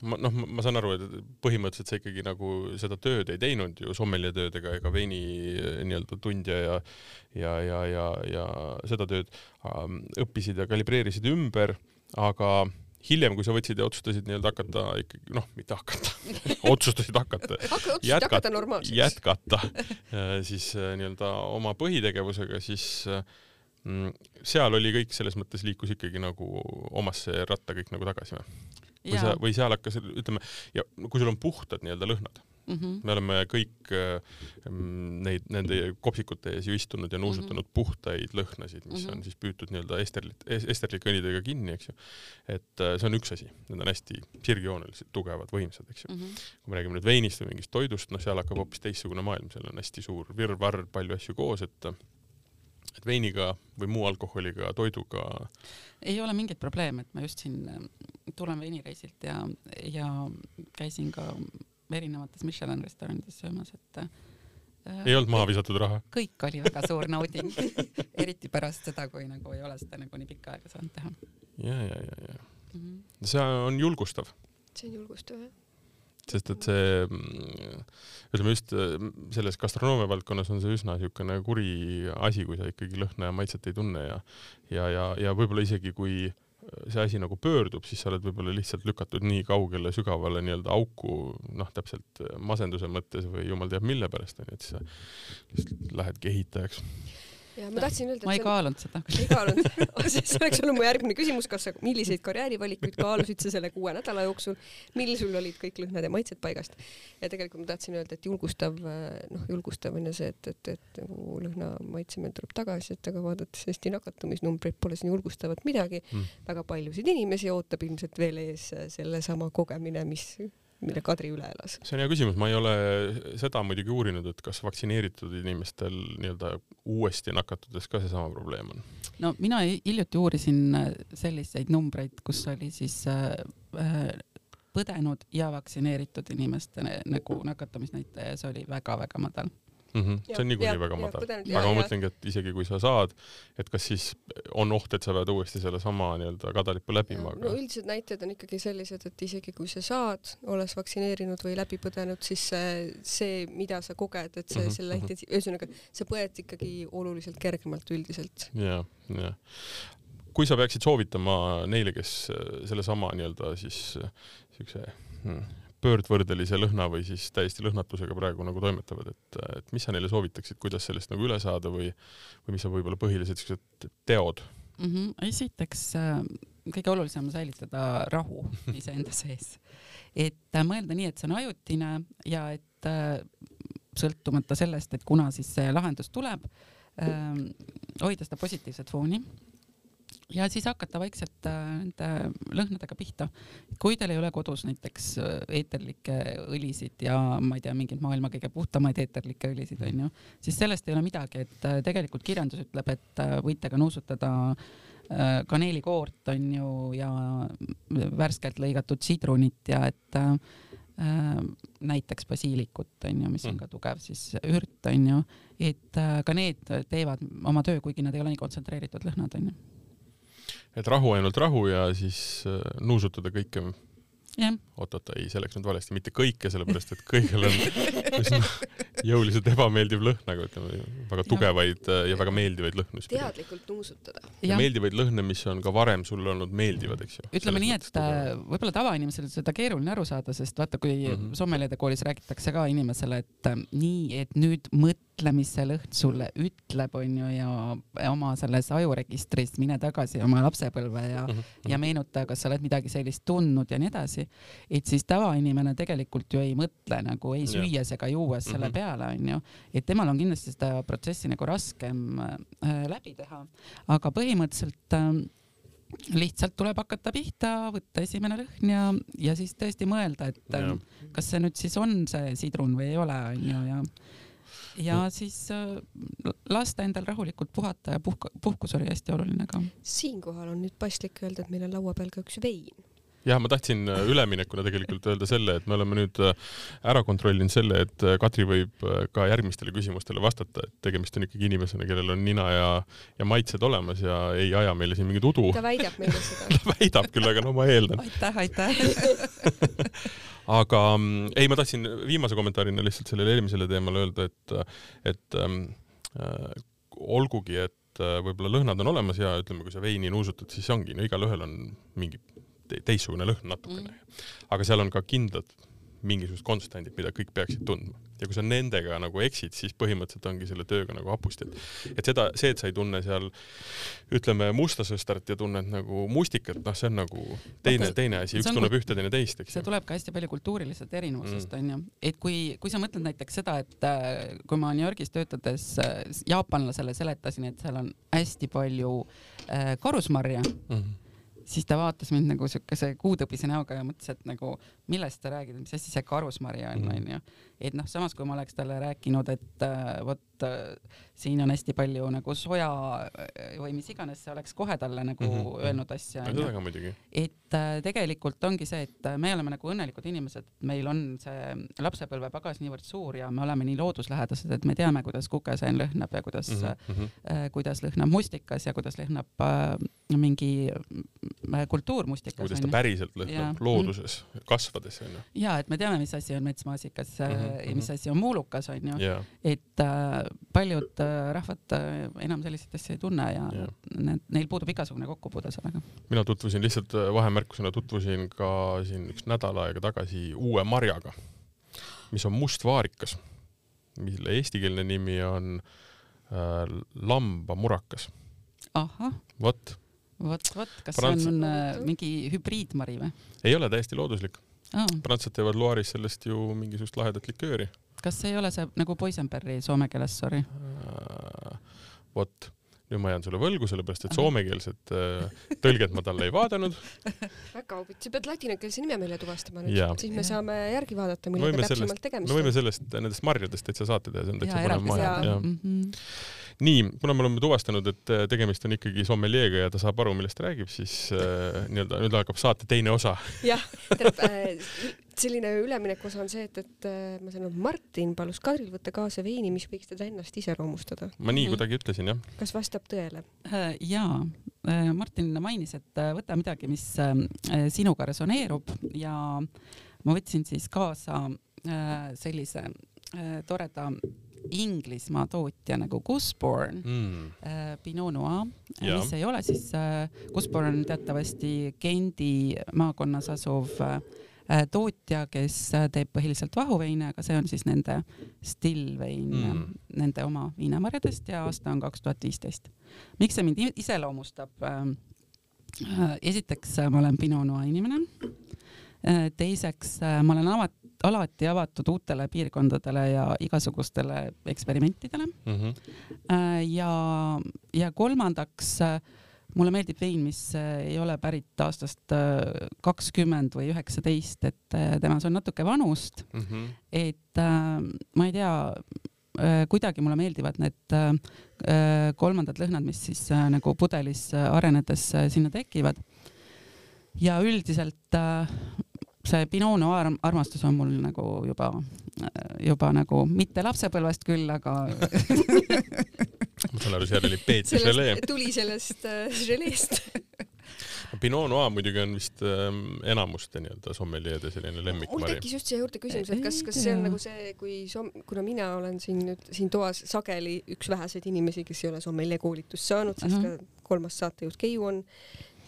ma noh, ma saan aru, et põhimõtteliselt sa ikkagi nagu seda tööd ei teinud ju sommelje tööd ega, ega veini eh, nii-öelda tundja ja ja, ja, ja, ja seda tööd ähm, õppisid ja kalibreerisid ümber, aga hiljem, kui sa võtsid ja otsustasid nii-öelda hakata ikkagi noh, mitte hakata [laughs] otsustasid hakata [laughs] jätkata, jätkata [laughs] äh, siis äh, nii-öelda oma põhitegevusega, siis mm, seal oli kõik selles mõttes liikus ikkagi nagu omasse ratta kõik nagu tagasi või? või sa, või seal hakkas, ütleme, ja kui sul on puhtad nii-öelda lõhnad mm, -hmm. me oleme kõik äh, neid, nende kopsikute ees ju istunud ja nuusutanud mm -hmm. puhtaid lõhnasid, mis mm -hmm. on siis püütud nii-öelda esterlit, esterlike õlidega kinni, eks ju. et äh, see on üks asi, need on hästi sirgjoonelised, tugevad, võimsad, eks ju mm. -hmm. kui me räägime nüüd veinist või mingist toidust, noh, seal hakkab hoopis teistsugune maailm, seal on hästi suur virvarr, palju asju koos, et et veiniga või muu alkoholiga, toiduga? ei ole mingit probleemi, et ma just siin äh, tulen veinireisilt ja, ja käisin ka erinevates Michelin restoranides söömas, et äh, ei olnud maha visatud raha? kõik oli väga suur nauding [laughs] eriti pärast seda, kui nagu ei ole seda nagu nii pikka aega saanud teha. ja, ja, ja, ja mm. -hmm. see on julgustav. see on julgustav, jah sest et see, ütleme just selles gastronoomia valdkonnas on see üsna niisugune kuri asi, kui sa ikkagi lõhna ja maitset ei tunne ja ja, ja, ja võib-olla isegi kui see asi nagu pöördub, siis sa oled võib-olla lihtsalt lükatud nii kaugele sügavale nii-öelda auku, noh, täpselt masenduse mõttes või jumal teab mille pärast onju, et siis sa lähedki ehitajaks ja ma tahtsin öelda, et ma ei kaalunud seda. ei kaalunud [laughs] see oleks olnud mu järgmine küsimus, kas sa, milliseid karjäärivalikuid kaalusid sa selle kuue nädala jooksul, mil sul olid kõik lõhnad ja maitsed paigast. ja tegelikult ma tahtsin öelda, et julgustav, noh, julgustav on ju see, et, et, et nagu lõhna maitsemine tuleb tagasi, et aga vaadates Eesti nakatumisnumbreid pole siin julgustavat midagi mm.. väga paljusid inimesi ootab ilmselt veel ees sellesama kogemine, mis mille Kadri üle elas? see on hea küsimus, ma ei ole seda muidugi uurinud, et kas vaktsineeritud inimestel nii-öelda uuesti nakatudes ka seesama probleem on? no mina hiljuti uurisin äh, selliseid numbreid, kus oli siis äh, äh, põdenud ja vaktsineeritud inimeste nagu nakatumisnäitaja ja see oli väga-väga madal mm. -hmm. see on niikuinii väga madal, aga ma mõtlengi, et isegi kui sa saad, et kas siis on oht, et sa pead uuesti sellesama nii-öelda kadalipu läbima? no üldised näitajad on ikkagi sellised, et isegi kui sa saad, olles vaktsineerinud või läbi põdenud, siis see, mida sa koged, et see mm, -hmm. selle mhm. intensiiv, ühesõnaga sa põed ikkagi oluliselt kergemalt üldiselt. ja, ja kui sa peaksid soovitama neile, kes sellesama nii-öelda siis siukse hmm, pöördvõrdelise lõhna või siis täiesti lõhnatusega praegu nagu toimetavad, et, et mis sa neile soovitaksid, kuidas sellest nagu üle saada või, või mis on võib-olla põhilised siuksed teod mm? -hmm. esiteks äh, kõige olulisem on säilitada rahu [laughs] iseenda sees, et äh, mõelda nii, et see on ajutine ja et äh, sõltumata sellest, et kuna siis see lahendus tuleb, hoida seda positiivset fooni ja siis hakata vaikselt äh, nende lõhnadega pihta. kui teil ei ole kodus näiteks äh, eeterlikke õlisid ja ma ei tea, mingeid maailma kõige puhtamaid eeterlikke õlisid onju, siis sellest ei ole midagi, et äh, tegelikult kirjandus ütleb, et võite ka nuusutada kaneelikoort onju ja värskelt lõigatud sidrunit ja et näiteks basiilikut onju, mis on Mm. ka tugev siis ürt onju, et ka need teevad oma töö, kuigi nad ei ole nii kontsentreeritud lõhnad onju. Et rahu ainult rahu ja siis äh, nuusutada kõike oot-oot, ei, see läks nüüd valesti, mitte kõike, sellepärast et kõigil on [laughs] [laughs] jõuliselt ebameeldiv lõhn, nagu ütleme, väga tugevaid äh, ja väga meeldivaid lõhnu. teadlikult nuusutada. ja meeldivaid lõhne, mis on ka varem sulle olnud meeldivad, eks ju. ütleme nii, et äh, võib-olla tavainimesel seda keeruline aru saada, sest vaata, kui mm. -hmm. sommeliide koolis räägitakse ka inimesele, et äh, nii, et nüüd mõtle, mis see lõhn sulle ütleb, onju, ja oma selles ajuregistris mine tagasi oma lapsepõlve ja Mhm. ja meenuta, kas sa oled midagi sellist tundnud ja nii edasi. et siis tavainimene tegelikult ju ei mõtle nagu ei süües ega juues selle Mhm. Peale, onju. et temal on kindlasti seda protsessi nagu raskem äh, läbi teha, aga põhimõtteliselt äh, lihtsalt tuleb hakata pihta, võtta esimene lõhn ja, ja siis tõesti mõelda, et äh, Jah. kas see nüüd siis on see sidrun või ei ole, onju, ja ja siis lasta endal rahulikult puhata ja puhka, puhkus oli hästi oluline ka. siinkohal on nüüd paslik öelda, et meil on laua peal ka üks vein. Jah, ma tahtsin äh, üleminekuna tegelikult öelda selle, et me oleme nüüd äh, ära kontrollinud selle, et äh, Katri võib ka järgmistele küsimustele vastata, et tegemist on ikkagi inimesena, kellel on nina ja, ja maitsed olemas ja ei aja meile siin mingit udu. ta väidab meile seda. [laughs] ta väidab küll, aga no ma eeldan. aitäh, aitäh [laughs] aga mm, ei, ma tahtsin viimase kommentaarina lihtsalt sellele eelmisele teemale öelda, et, et ähm, äh, olgugi, et võib-olla lõhnad on olemas ja ütleme, kui sa veini nuusutad, siis ongi, no igalühel on mingi teistsugune lõhn natukene. Mm.. aga seal on ka kindlad mingisugused konstandid, mida kõik peaksid tundma. Ja kui sa nendega nagu eksid, siis põhimõtteliselt ongi selle tööga nagu hapusti, et et seda, see, et sa ei tunne seal ütleme musta sõstart ja tunned nagu mustikat, noh, see on nagu teine, teine asi, üks on tunneb ühte, teine teist, eks see tuleb ka hästi palju kultuurilisest erinevusest Mm. onju, et kui, kui sa mõtled näiteks seda, et äh, kui ma New Yorgis töötades äh, jaapanlasele seletasin, et seal on hästi palju äh, karusmarja, Mhm. Siis ta vaatas mind nagu siukese kuutõbise näoga ja mõtles, et nagu millest sa räägid, mis asi see karusmari on, Mhm. onju. et noh, samas kui ma oleks talle rääkinud, et äh, vot äh, siin on hästi palju nagu soja äh, või mis iganes, see oleks kohe talle nagu mm. -hmm. öelnud asja, seda ka muidugi. et äh, tegelikult ongi see, et äh, me oleme nagu õnnelikud inimesed, meil on see lapsepõlvepagas niivõrd suur ja me oleme nii looduslähedased, et me teame, kuidas kukeseen lõhnab ja kuidas mm. -hmm. äh, kuidas lõhnab mustikas ja kuidas lõhnab äh, mingi äh, kultuur mustikas. kuidas ta päriselt lõhnab looduses, kasvades onju. ja et me teame, mis asi on metsmaasikas äh, Mhm, ja mis mhm. asi on muulukas onju, jaa, et äh, paljud äh, rahvad äh, enam selliseid asju ei tunne ja Jaa. need, neil puudub igasugune kokkupuude sellega. mina tutvusin lihtsalt äh, vahemärkusena tutvusin ka siin üks nädal aega tagasi uue marjaga, mis on mustvaarikas, mille eestikeelne nimi on äh, lambamurakas. ahah, vot, vot, vot, kas Prants- see on äh, mingi hübriidmari või? ei ole täiesti looduslik. Ah, prantslased teevad Loire'is sellest ju mingisugust lahedat likööri. Kas see ei ole see nagu boysenberry soome keeles, sorry? äh, vot, nüüd ma jään sulle võlgu, sellepärast et soomekeelset äh, tõlget ma talle ei vaadanud. [laughs] väga huvitav, sa pead ladinakeelse nime meile tuvastama nüüd, siis me saame järgi vaadata, Me millega täpsemalt tegemist me võime on. sellest, nendest marjadest täitsa saate teha, see on täitsa põnev maja. Mm. -hmm. nii, kuna me oleme tuvastanud, et äh, tegemist on ikkagi sommeljeega ja ta saab aru, millest ta räägib, siis äh, nii-öelda nüüd hakkab saate teine osa. jah, tähendab äh, selline ülemineku osa on see, et, et äh, ma saan aru, Martin palus Kadril võtta kaasa veini, mis võiks teda ennast iseloomustada. ma nii Mhm. kuidagi ütlesin, jah. kas vastab tõele? jaa, Martin mainis, et äh, võta midagi, mis äh, sinuga resoneerub ja ma võtsin siis kaasa äh, sellise äh, toreda Inglismaa tootja nagu Gusborn Mm. äh, Pinot Noir, Jaa. mis ei ole siis äh,, Gusborn on teatavasti Gendi maakonnas asuv äh, tootja, kes äh, teeb põhiliselt vahuveine, aga see on siis nende stillvein Mm. nende oma viinamarjadest ja aasta on kaks tuhat viisteist. miks see mind iseloomustab äh,? äh, esiteks äh, ma olen Pinot Noir inimene äh,. teiseks äh, ma olen avat- alati avatud uutele piirkondadele ja igasugustele eksperimentidele Mm -hmm. Ja, ja kolmandaks äh, mulle meeldib vein, mis äh, ei ole pärit aastast kakskümmend või üheksateist, et temas on natuke vanust, Mm -hmm. et ma ei tea, kuidagi mulle meeldivad need kolmandad lõhnad, mis siis nagu pudelis arenedes sinna tekivad. ja üldiselt see Pinot Noir armastus on mul nagu juba, juba nagu mitte lapsepõlvest küll, aga [laughs] ma saan aru, seal oli Peeti želee. tuli sellest äh, želeest [laughs] Pinot Noir muidugi on vist ähm, enamuste nii-öelda sommeljeede selline lemmikmari. mul tekkis just siia juurde küsimus, et kas, kas see on nagu see, kui som-, kuna mina olen siin nüüd siin toas sageli üks väheseid inimesi, kes ei ole sommeljee koolitust saanud, sest uh -huh. ka kolmas saatejuht Keiu on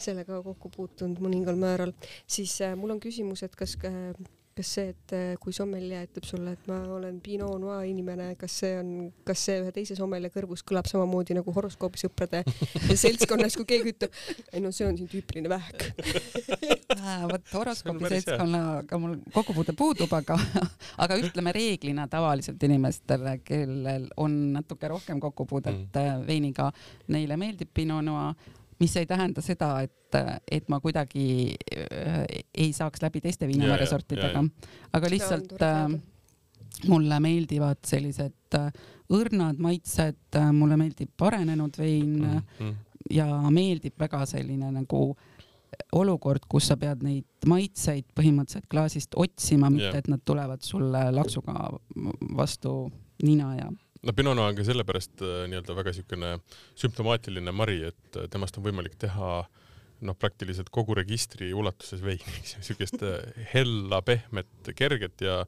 sellega kokku puutunud mõningal määral, siis äh, mul on küsimus, et kas äh, kas see, et äh, kui sommelje ütleb sulle, et ma olen Pinot Noir inimene, kas see on, kas see ühe teise sommelje kõrvus kõlab samamoodi nagu horoskoobi sõprade [laughs] seltskonnas, kui keegi ütleb, ei no see on siin tüüpiline vähk. [laughs] Vot horoskoobi seltskonnaga mul kokkupuude puudub, aga, [laughs] aga ütleme reeglina tavaliselt inimestele, kellel on natuke rohkem kokkupuudet mm. veiniga, neile meeldib Pinot Noir mis ei tähenda seda, et, et ma kuidagi äh, ei saaks läbi teiste viinamarjasortidega, aga lihtsalt äh, mulle meeldivad sellised äh, õrnad maitsed, äh, mulle meeldib arenenud vein mm -hmm. ja meeldib väga selline nagu olukord, kus sa pead neid maitseid põhimõtteliselt klaasist otsima, mitte yeah. et nad tulevad sulle laksuga vastu nina ja no Pinot Noir on ka sellepärast äh, nii-öelda väga niisugune sümptomaatiline mari, et äh, temast on võimalik teha noh, praktiliselt kogu registri ulatuses veini, [laughs] niisugust äh, hella, pehmet, kerget ja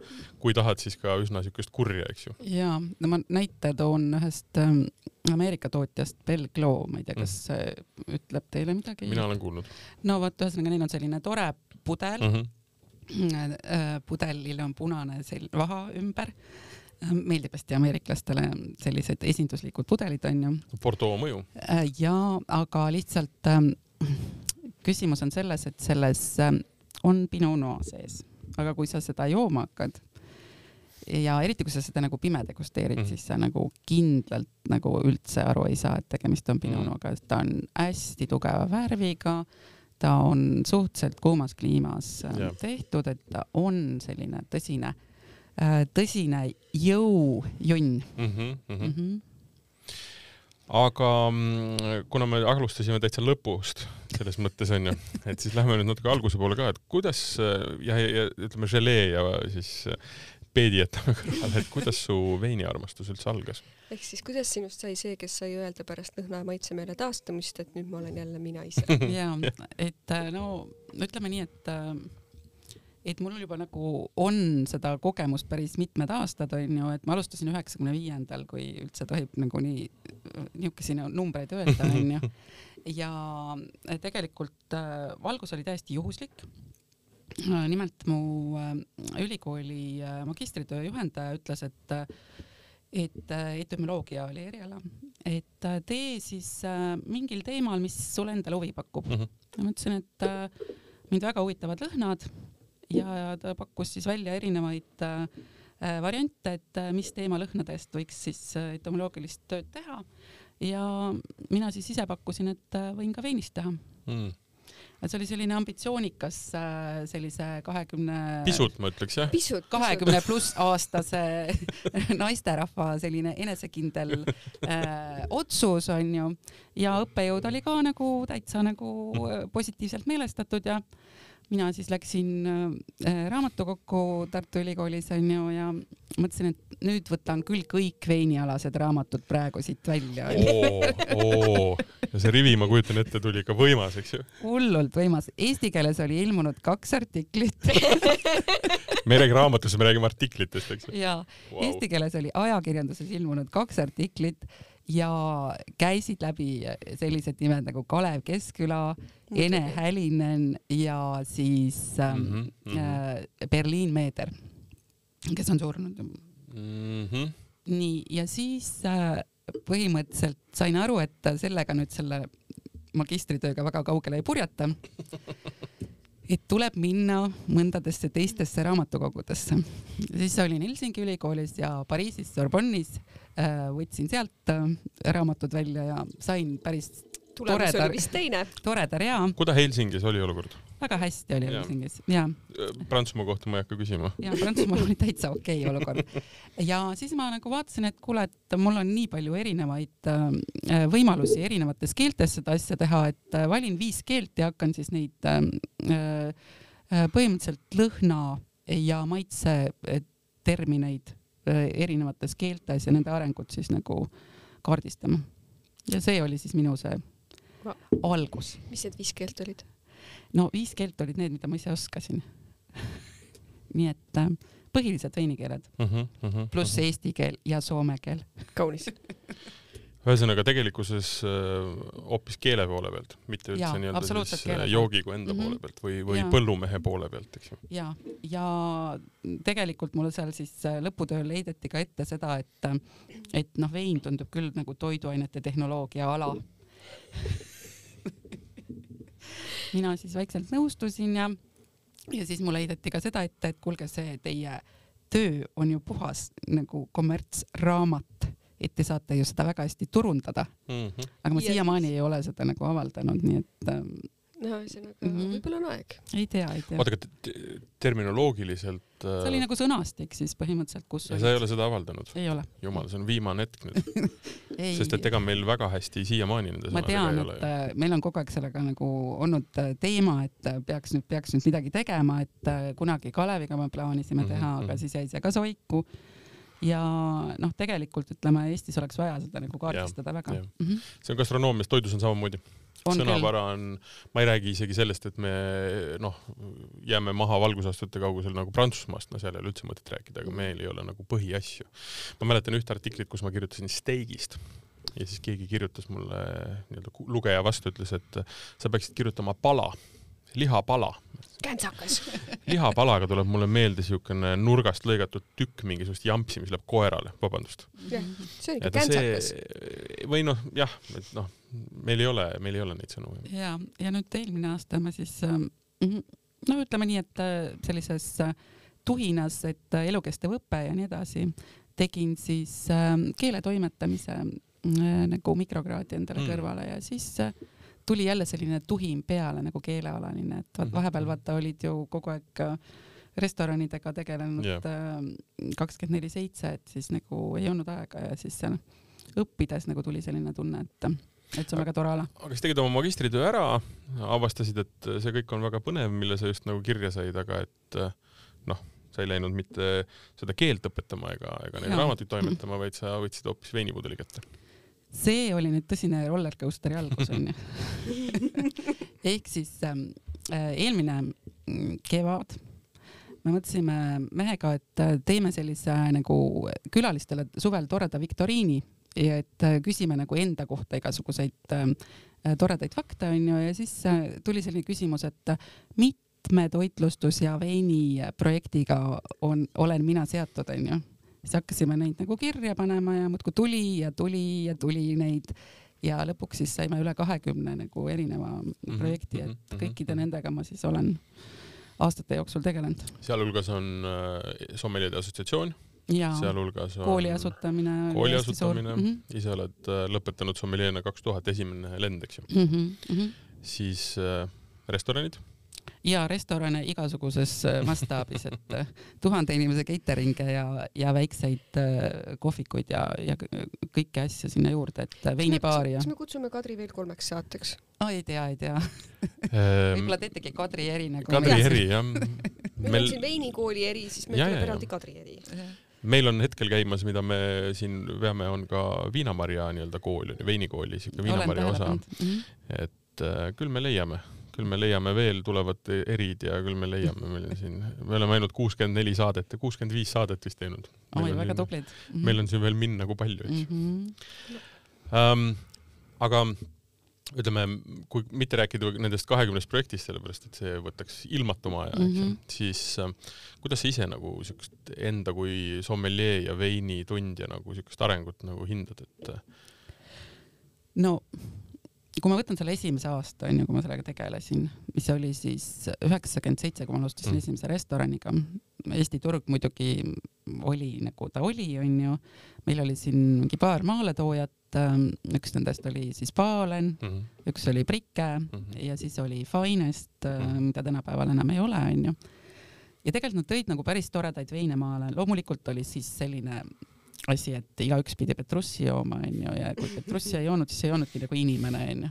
kui tahad, siis ka üsna niisugust kurja, eks ju. ja, no ma näite toon ühest ähm, Ameerika tootjast Belglo, ma ei tea, kas see mm. ütleb teile midagi? mina olen kuulnud. no vot, ühesõnaga neil on selline tore pudel mm. -hmm. pudelil on punane sel-, vaha ümber meeldib hästi ameeriklastele sellised esinduslikud pudelid onju. Bordeaux mõju. Äh, ja, aga lihtsalt ähm, küsimus on selles, et selles ähm, on Pinot Noir sees, aga kui sa seda jooma hakkad ja eriti kui sa seda nagu pime degusteerid mm., siis sa nagu kindlalt nagu üldse aru ei saa, et tegemist on Pinot Noir'ga, sest ta on hästi tugeva värviga, ta on suhteliselt kuumas kliimas yeah. tehtud, et ta on selline tõsine Äh, tõsine jõujunn mm. -hmm, mm -hmm. Mm -hmm aga kuna me alustasime täitsa lõpust selles mõttes onju, [laughs] et siis lähme nüüd natuke alguse poole ka, et kuidas ja, ja, ja ütleme, želee ja siis peedi jätame [laughs] kõrvale, et kuidas su veiniarmastus üldse algas? ehk siis kuidas sinust sai see, kes sai öelda pärast lõhna ja maitsemeele taastumist, et nüüd ma olen jälle mina ise? [laughs] ja, et no ütleme nii, et et mul juba nagu on seda kogemust päris mitmed aastad onju, et ma alustasin üheksakümne viiendal, kui üldse tohib nagu nii niisuguseid numbreid öelda onju. [laughs] ja tegelikult äh, valgus oli täiesti juhuslik. Äh, nimelt mu äh, ülikooli magistritöö juhendaja ütles, et et etümoloogia oli eriala, et tee siis mingil teemal, mis sulle endale huvi pakub mm. -hmm. ma ütlesin, et mind väga huvitavad lõhnad ja ta pakkus siis välja erinevaid äh, variante, et äh, mis teemalõhnadest võiks siis äh, entomoloogilist tööd teha. ja mina siis ise pakkusin, et võin ka veinist teha mm et see oli selline ambitsioonikas sellise kahekümne 20.... pisut ma ütleks jah. kahekümne pluss aastase [laughs] naisterahva selline enesekindel äh, otsus onju ja õppejõud oli ka nagu täitsa nagu positiivselt meelestatud ja äh, mina siis läksin äh, raamatukokku Tartu Ülikoolis onju ja mõtlesin, et nüüd võtan küll kõik veinialased raamatud praegu siit välja. ja see rivi, ma kujutan ette, tuli ikka võimas, eks ju? hullult võimas. Eesti keeles oli ilmunud kaks artiklit [laughs] me ei räägi raamatust, me räägime artiklitest, eks ju? jaa wow., eesti keeles oli ajakirjanduses ilmunud kaks artiklit ja käisid läbi sellised nimed nagu Kalev Keskküla, Ene Hälinen ja siis ähm, mm -hmm. äh, Berliin Meeder, kes on surnud mm. -hmm. nii, ja siis äh, põhimõtteliselt sain aru, et sellega nüüd selle magistritööga väga kaugele ei purjeta [laughs] et tuleb minna mõndadesse teistesse raamatukogudesse. siis olin Helsingi ülikoolis ja Pariisis Sorbonne'is, äh, võtsin sealt äh, raamatud välja ja sain päris tulemus toreda, oli vist teine. toreda rea. kuidas Helsingis oli olukord? Väga hästi oli. Helsingis ja. Prantsusmaa kohta ma ei hakka küsima. ja Prantsusmaal oli täitsa okei okay olukord. ja siis ma nagu vaatasin, et kuule, et mul on nii palju erinevaid äh, võimalusi erinevates keeltes seda asja teha, et äh, valin viis keelt ja hakkan siis neid äh, põhimõtteliselt lõhna ja maitse termineid erinevates keeltes ja nende arengut siis nagu kaardistama. ja see oli siis minu see algus. mis need viis keelt olid? No viis keelt olid need, mida ma ise oskasin [laughs] nii et äh, põhilised veinikeeled uh -huh, uh -huh, pluss uh -huh. eesti keel ja soome keel. kaunis [laughs] ühesõnaga tegelikkuses äh, hoopis keele poole pealt, mitte üldse nii-öelda siis keele. joogigu enda mm -hmm. poole pealt või, või ja. põllumehe poole pealt, eks ju. ja, ja tegelikult mulle seal siis äh, lõputööl heideti ka ette seda, et, et noh, vein tundub küll nagu toiduainete tehnoloogia ala [laughs] mina siis vaikselt nõustusin ja, ja siis mulle heideti ka seda ette, et kuulge, see teie töö on ju puhas nagu kommertsraamat et te saate ju seda väga hästi turundada mm. -hmm. aga ma siiamaani ei ole seda nagu avaldanud, nii et ähm, no ühesõnaga mm -hmm. võib-olla on aeg. ei tea, ei tea. oota, aga terminoloogiliselt äh.... see oli nagu sõnastik siis põhimõtteliselt, kus. ja sa ei ole seda avaldanud? ei ole. jumal, see on viimane hetk nüüd [laughs] sest et ega meil väga hästi siiamaani nende sõnadega ei ole. Äh, meil on kogu aeg sellega nagu olnud äh, teema, et äh, peaks nüüd, peaks nüüd midagi tegema, et kunagi Kaleviga me plaanisime mm -hmm. teha, aga mhm. siis jäi see ka soiku ja noh, tegelikult ütleme, Eestis oleks vaja seda nagu kaardistada väga. Mm -hmm. see on gastronoomias, toidus on samamoodi. sõnavara on, ma ei räägi isegi sellest, et me noh, jääme maha valgusastute kaugusel nagu Prantsusmaast, no seal ei ole üldse mõtet rääkida, aga meil ei ole nagu põhiasju. ma mäletan ühte artiklit, kus ma kirjutasin steigist ja siis keegi kirjutas mulle nii-öelda lugeja vastu, ütles, et sa peaksid kirjutama pala lihapala. käntsakas [laughs] lihapalaga tuleb mulle meelde siukene nurgast lõigatud tükk mingisugust jampsi, mis läheb koerale, vabandust. jah, see on ikka käntsakas. või noh, jah, et noh, meil ei ole, meil ei ole neid sõnu. ja, ja nüüd eelmine aasta ma siis ähm, no ütleme nii, et äh, sellises äh, tuhinas, et äh, elukestev õpe ja nii edasi, tegin siis ähm, keeletoimetamise nagu mikrokraadi endale mm. kõrvale ja siis tuli jälle selline tuhin peale nagu keelealaline, et mhm. vahepeal vaata olid ju kogu aeg äh, restoranidega tegelenud äh, kakskümmend neli seitse, et siis nagu ei olnud aega ja siis seal õppides nagu tuli selline tunne, et, et see on väga tore ala. aga siis tegid oma magistritöö ära, avastasid, et see kõik on väga põnev, mille sa just nagu kirja said, aga et noh, sa ei läinud mitte seda keelt õpetama ega, ega neid raamatuid toimetama, vaid sa võtsid hoopis veinipudeli kätte see oli nüüd tõsine rollercoasteri algus onju [laughs] ehk siis ähm, äh, eelmine mm, kevad me mõtlesime mehega, et äh, teeme sellise äh, nagu külalistele suvel toreda viktoriini ja et küsime nagu enda kohta igasuguseid äh, toredaid fakte onju ja siis äh, tuli selline küsimus, et mitme toitlustus ja veini projektiga on, olen mina seotud onju siis hakkasime neid nagu kirja panema ja muudkui tuli ja tuli ja tuli neid ja lõpuks siis saime üle kahekümne nagu erineva mm -hmm, projekti, et mm -hmm, kõikide mm -hmm. nendega ma siis olen aastate jooksul tegelenud. sealhulgas on äh, Sommelide Assotsiatsioon, sealhulgas on kooli asutamine. kooli asutamine mm, -hmm. ise oled äh, lõpetanud sommeljeena kaks tuhat esimene lend, eks ju mm. -hmm. siis äh, restoranid ja restorane igasuguses äh, mastaabis, et äh, tuhande inimese catering'e ja, ja väikseid äh, kohvikuid ja, ja kõiki asju sinna juurde, et veinibaari ja. kas me kutsume Kadri veel kolmeks saateks? oh,? ei tea, ei tea ehm, võib-olla teetegi Kadri eri nagu. Kadri eri jah. meil on siin veinikooli eri, siis meil tuleb eraldi Kadri eri meil on hetkel käimas, mida me siin veame, on ka viinamarja nii-öelda kool, veinikooli siuke viinamarja osa. -hmm. et äh, küll me leiame küll me leiame veel tulevad erid ja küll me leiame, meil on siin, me oleme ainult kuuskümmend neli saadet ja kuuskümmend viis saadet vist teinud. oi, väga tublid mm. -hmm. meil on siin veel minna kui palju, eks ju mm -hmm. um,. aga ütleme, kui mitte rääkida nendest kahekümnest projektist, sellepärast et see võtaks ilmatuma aja mm, -hmm. siis äh, kuidas sa ise nagu siukest enda kui sommeljee ja veinitundja nagu siukest arengut nagu hindad, et? no kui ma võtan selle esimese aasta, onju, kui ma sellega tegelesin, mis oli siis üheksakümmend seitse, kui ma alustasin mm. esimese restoraniga. Eesti turg muidugi oli nagu ta oli, onju. meil oli siin mingi paar maaletoojat, üks nendest oli siis Palen mm, -hmm. üks oli Brike mm -hmm. ja siis oli Finest mm, -hmm. mida tänapäeval enam ei ole, onju. ja tegelikult nad tõid nagu päris toredaid veine maale, loomulikult oli siis selline asi, et igaüks pidi Petrussi jooma, onju, ja kui Petrussi ei joonud, siis ei joonudki nagu inimene, onju.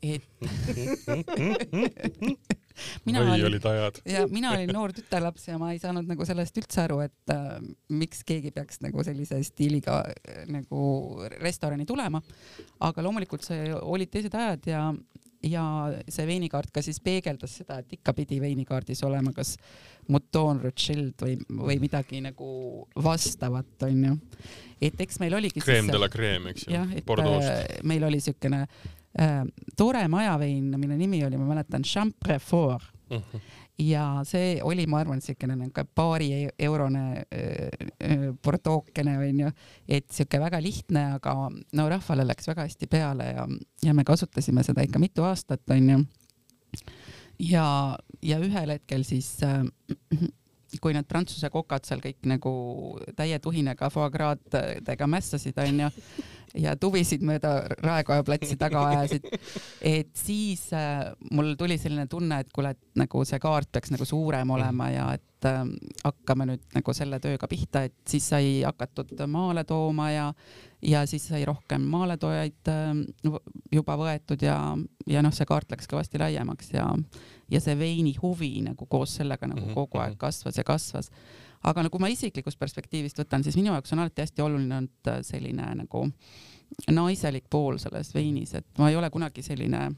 et [laughs] mina oi, olin olid ja mina olin noor tütarlaps ja ma ei saanud nagu sellest üldse aru, et äh, miks keegi peaks nagu sellise stiiliga äh, nagu restorani tulema. aga loomulikult see olid teised ajad ja, ja see veinikaart ka siis peegeldas seda, et ikka pidi veinikaardis olema kas Mouton Rothschild või, või midagi nagu vastavat, onju. et eks meil oligi Creme de la creme, eks ju jah, et. Bordeaux'st. äh, meil oli siukene äh, tore majavein, mille nimi oli, ma mäletan, Champrefort Mhm. Ja see oli, ma arvan, siukene nagu paari eurone portookene onju, et siuke väga lihtne, aga no rahvale läks väga hästi peale ja, ja me kasutasime seda ikka mitu aastat onju. ja, ja ühel hetkel siis äh, kui need prantsuse kokad seal kõik nagu täie tuhinega foie grad'dega mässasid onju ja tuvisid mööda Raekoja platsi taga ajasid, et siis äh, mul tuli selline tunne, et kuule, et nagu see kaart peaks nagu suurem olema ja et äh, hakkame nüüd nagu selle tööga pihta, et siis sai hakatud maale tooma ja, ja siis sai rohkem maaletoojaid äh, juba võetud ja, ja noh, see kaart läks kõvasti laiemaks ja, ja see veini huvi nagu koos sellega nagu Mhm, kogu aeg mhm. kasvas ja kasvas aga nagu ma isiklikust perspektiivist võtan, siis minu jaoks on alati hästi oluline olnud äh, selline nagu naiselik pool selles veinis, et ma ei ole kunagi selline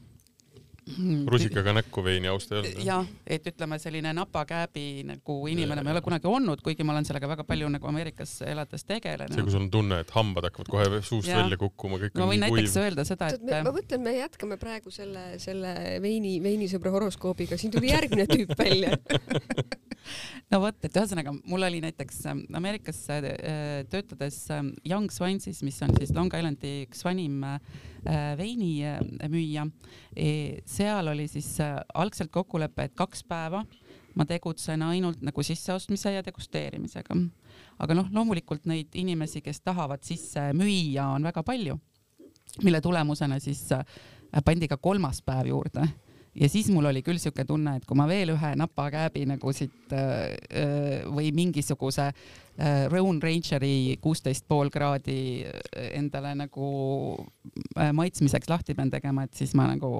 rusikaga näkku veini austa ei olnud. jah, et ütleme, selline napakääbi nagu inimene ma ei ole kunagi olnud, kuigi ma olen sellega väga palju nagu Ameerikas elades see, tegelenud kui. sul on tunne, et hambad hakkavad kohe suust Jah. välja kukkuma, kõik ma on võin nii näiteks kuiv. öelda seda, tead, ma et mõtlen, me jätkame praegu selle, selle veini, veinisõbra horoskoobiga, siin tuli järgmine tüüp välja. [laughs] no vot, et ühesõnaga mul oli näiteks ähm, Ameerikas äh, töötades ähm, Young Swansis, mis on siis Long Islandi üks vanim äh, veinimüüja e,, seal oli siis äh, algselt kokkulepe, et kaks päeva ma tegutsen ainult nagu sisseostmise ja degusteerimisega. aga noh, loomulikult neid inimesi, kes tahavad sisse müüa, on väga palju, mille tulemusena siis äh, pandi ka kolmas päev juurde ja siis mul oli küll siuke tunne, et kui ma veel ühe napakääbi nagu siit äh, äh, või mingisuguse äh, Roan Rangeri kuusteist pool kraadi endale nagu maitsmiseks lahti pean tegema, et siis ma nagu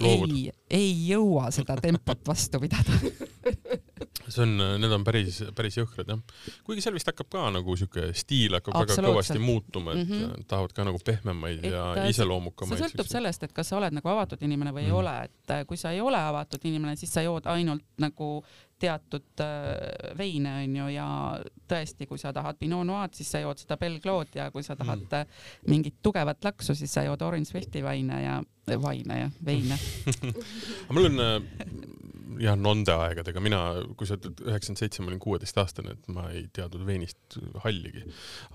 Loovud. ei, ei jõua seda tempot vastu pidada. [laughs] see on, need on päris, päris jõhkrad jah. kuigi seal vist hakkab ka nagu siuke stiil hakkab väga kõvasti muutuma, et mm. -hmm. tahavad ka nagu pehmemaid Et, ja äh, iseloomukamaid. see sõltub sellest, et kas sa oled nagu avatud inimene või ei Mhm. ole, et äh, kui sa ei ole avatud inimene, siis sa jood ainult nagu teatud äh, veine onju ja tõesti, kui sa tahad Pinot Noir'd, siis sa jood seda Belclod ja kui sa tahad Mhm. äh, mingit tugevat laksu, siis sa jood Orange Swifti vaine ja vaine ja veine. [laughs] aga mul on äh, jah, nonde aegadega, mina, kui sa ütled üheksakümmend seitse, ma olin kuueteistaastane, et ma ei teadnud veinist halligi.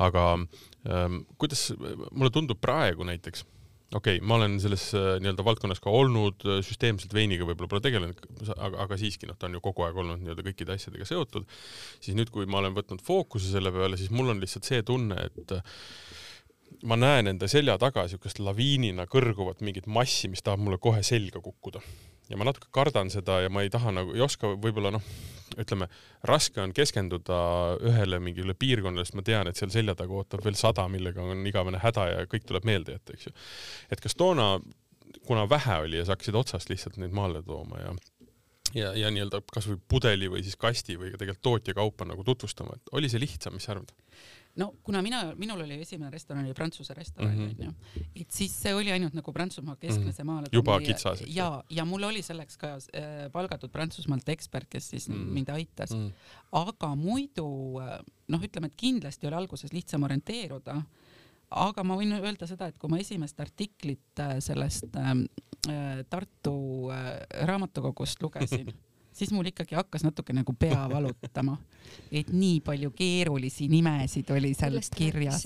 aga ähm, kuidas mulle tundub praegu näiteks, okei okay,, ma olen selles äh, nii-öelda valdkonnas ka olnud, süsteemselt veiniga võib-olla pole tegelenud, aga, aga siiski noh, ta on ju kogu aeg olnud nii-öelda kõikide asjadega seotud, siis nüüd, kui ma olen võtnud fookuse selle peale, siis mul on lihtsalt see tunne, et äh, ma näen enda selja taga siukest laviinina kõrguvat mingit massi, mis tahab mulle kohe selga kukkuda ja ma natuke kardan seda ja ma ei taha nagu, ei oska võib-olla noh, ütleme, raske on keskenduda ühele mingile piirkonnale, sest ma tean, et seal selja taga ootab veel sada, millega on igavene häda ja kõik tuleb meelde jätta, eks ju. et kas toona, kuna vähe oli ja sa hakkasid otsast lihtsalt neid maale tooma ja ja, ja nii-öelda kasvõi pudeli või siis kasti või tegelikult tootjakaupa nagu tutvustama, et oli see lihtsam, mis sa arvad? No kuna mina, minul oli esimene restoran oli Prantsuse restoran Mhm. onju, et siis see oli ainult nagu Prantsusmaa keskne Mhm. see maale Juba kitsas, ja, ja mul oli selleks ka äh, palgatud Prantsusmaalt ekspert, kes siis Mhm. mind aitas Mm. aga muidu äh, noh, ütleme, et kindlasti oli alguses lihtsam orienteeruda. aga ma võin öelda seda, et kui ma esimest artiklit äh, sellest ähm, äh, Tartu äh, raamatukogust lugesin, [laughs] siis mul ikkagi hakkas natuke nagu pea [laughs] valutama, et nii palju keerulisi nimesid oli seal sellest kirjas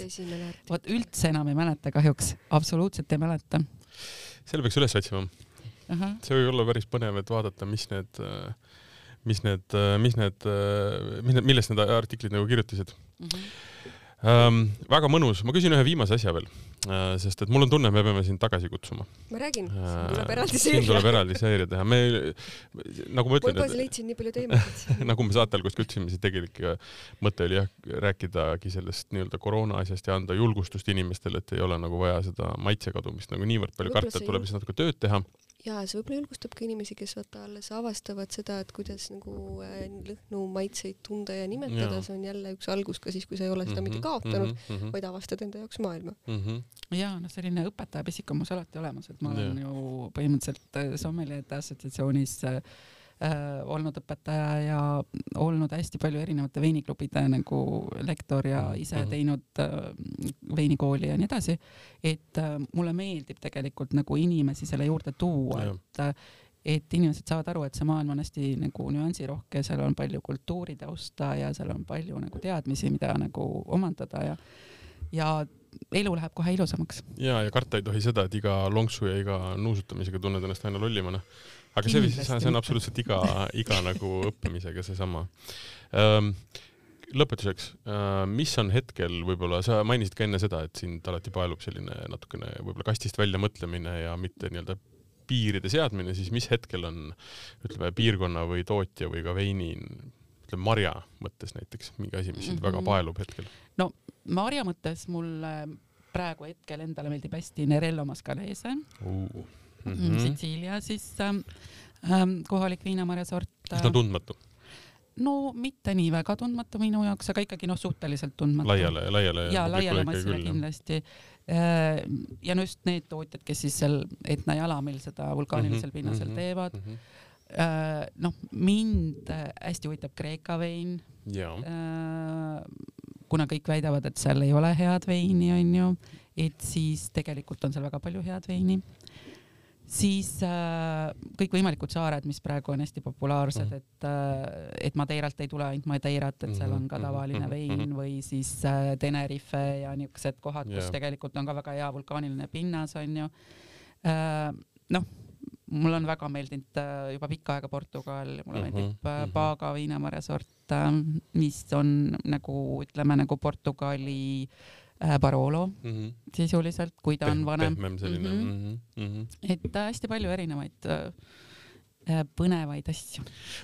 vot üldse enam ei mäleta kahjuks, absoluutselt ei mäleta. selle peaks üles otsima, see võib olla päris põnev, et vaadata, mis need, mis need, mis need, mis need, millest need artiklid nagu kirjutasid Mhm. ähm,. väga mõnus, ma küsin ühe viimase asja veel Äh, sest et mul on tunne, me peame sind tagasi kutsuma. ma räägin, siin tuleb eraldi seeria. siin tuleb eraldi seeria teha, me nagu ma ütlen. ma juba leidsin nii palju teemasid [laughs] nagu me saate alguses ka ütlesime, siis tegelik mõte oli jah, rääkidagi sellest nii-öelda koroona asjast ja anda julgustust inimestele, et ei ole nagu vaja seda maitse kadumist nagu niivõrd palju karta, et tuleb lihtsalt natuke tööd teha ja see võib-olla julgustab ka inimesi, kes vaata alles avastavad seda, et kuidas nagu äh, lõhnu maitseid tunda ja nimetada, see on jälle üks algus ka siis, kui sa ei ole seda mm -hmm, mitte kaotanud mm, -hmm. vaid avastad enda jaoks maailma mm. -hmm. ja noh, selline õpetajapisik on mul alati olemas, et ma olen ja. ju põhimõtteliselt äh, sommelierte assotsiatsioonis äh, äh, olnud õpetaja ja olnud hästi palju erinevate veiniklubide nagu lektor ja mm, ise mm -hmm. teinud äh, veinikooli ja nii edasi. et äh, mulle meeldib tegelikult nagu inimesi selle juurde tuua, et äh, et inimesed saavad aru, et see maailm on hästi nagu nüansirohke, seal on palju kultuuritausta ja seal on palju nagu teadmisi, mida nagu omandada ja ja elu läheb kohe ilusamaks. ja, ja karta ei tohi seda, et iga lonksu ja iga nuusutamisega tunned ennast aina lollimana aga see, see on absoluutselt iga, iga nagu õppimisega seesama ähm, lõpetuseks, äh, mis on hetkel võib-olla, sa mainisid ka enne seda, et sind alati paelub selline natukene võib-olla kastist välja mõtlemine ja mitte nii-öelda piiride seadmine, siis mis hetkel on ütleme piirkonna või tootja või ka veini ütleme marja mõttes näiteks mingi asi, mis sind mm -hmm. väga paelub hetkel? no marja mõttes mulle praegu hetkel endale meeldib hästi Nerello Mascalese uh mm -hmm. Sitsiilia siis ähm, ähm, kohalik viinamarja sort. üsna äh, tundmatu no mitte nii väga tundmatu minu jaoks, aga ikkagi noh, suhteliselt tundmatu. laiale, laiale. ja laiale massile kindlasti. Äh, ja no just need tootjad, kes siis seal Etna jalamil seda vulkaanilisel mm -hmm, pinnasel mm -hmm, teevad mm. -hmm. noh, mind hästi huvitab Kreeka vein. kuna kõik väidavad, et seal ei ole head veini, onju, et siis tegelikult on seal väga palju head veini siis äh, kõikvõimalikud saared, mis praegu on hästi populaarsed mm, -hmm. et äh,, et Madeiralt ei tule ainult Madeirat, et seal on ka mhm, tavaline mm -hmm. vein või siis äh, Tenerife ja niisugused kohad, kus yeah. tegelikult on ka väga hea vulkaaniline pinnas, onju äh,. noh, mul on väga meeldinud äh, juba pikka aega Portugal, mulle mm -hmm. meeldib äh, Paga viinamarja sort äh,, mis on nagu ütleme nagu Portugali Äh, Barolo mm -hmm. sisuliselt, kui ta on vanem. pehmem selline mm. -hmm. Mm -hmm. et äh, hästi palju erinevaid äh, Äh, põnevaid asju.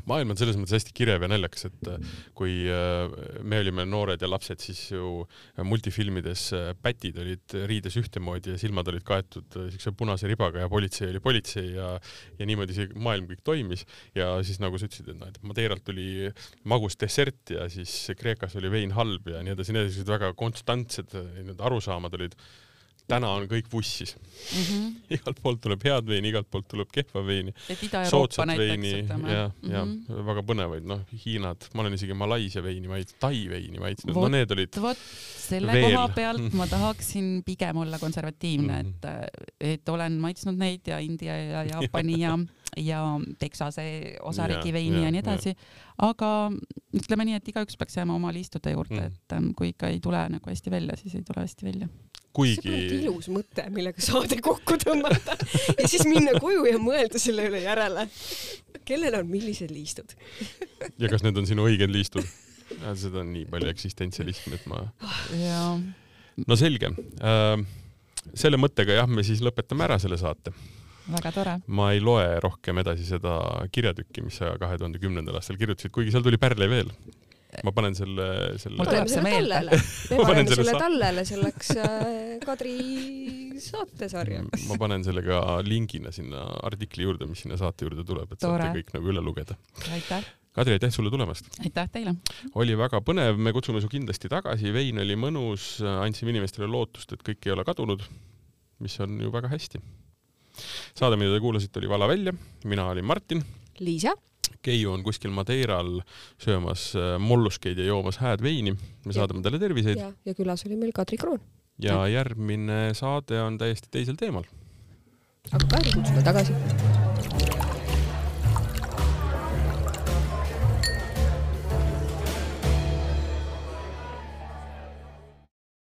maailm on selles mõttes hästi kirev ja naljakas, et äh, kui äh, me olime noored ja lapsed, siis ju multifilmides pätid olid riides ühtemoodi ja silmad olid kaetud siukse punase ribaga ja politsei oli politsei ja ja niimoodi see maailm kõik toimis ja siis nagu sa ütlesid, et noh, et Madeiralt tuli magus dessert ja siis Kreekas oli vein halb ja nii edasi, need sellised väga konstantsed need arusaamad olid täna on kõik vussis mm. -hmm. [laughs] igalt poolt tuleb head veini, igalt poolt tuleb kehva veini. soodsat veini ja, ja mm -hmm. väga põnevaid, noh, Hiinad, ma olen isegi Malaisia veini maitsnud, Tai veini maitsnud, no need olid. vot selle veel. koha pealt [laughs] ma tahaksin pigem olla konservatiivne mm, -hmm. et, et olen maitsnud neid ja India ja [laughs] Jaapani ja, ja Texase osariigi veini ja, ja nii edasi. aga ütleme nii, et igaüks peaks jääma oma liistude juurde mm, -hmm. et ähm, kui ikka ei tule nagu hästi välja, siis ei tule hästi välja kuigi. ilus mõte, millega saade kokku tõmmata ja siis minna koju ja mõelda selle üle järele. kellel on millised liistud ja kas need on sinu õiged liistud? seda on nii palju eksistentsialismi, et ma. no selge äh,. selle mõttega jah, me siis lõpetame ära selle saate väga tore. ma ei loe rohkem edasi seda kirjatükki, mis sa kahe tuhande kümnendal aastal kirjutasid, kuigi seal tuli pärle veel ma panen selle, selle. mul tuleb see meelde. [laughs] me paneme selle tallele selleks äh, Kadri saatesarjaks. ma panen selle ka lingina sinna artikli juurde, mis sinna saate juurde tuleb, et Tore. saate kõik nagu üle lugeda. aitäh. Kadri, aitäh sulle tulemast! aitäh teile! oli väga põnev, me kutsume su kindlasti tagasi, vein oli mõnus, andsime inimestele lootust, et kõik ei ole kadunud, mis on ju väga hästi. saade, mida te kuulasite, oli Vala välja, mina olin Martin. Liisa Keiu on kuskil Madeiral söömas äh, molluskeid ja joomas hääd veini. me saadame talle terviseid. ja, ja külas oli meil Kadri Kroon. ja järgmine saade on täiesti teisel teemal. aga Kadri kutsume tagasi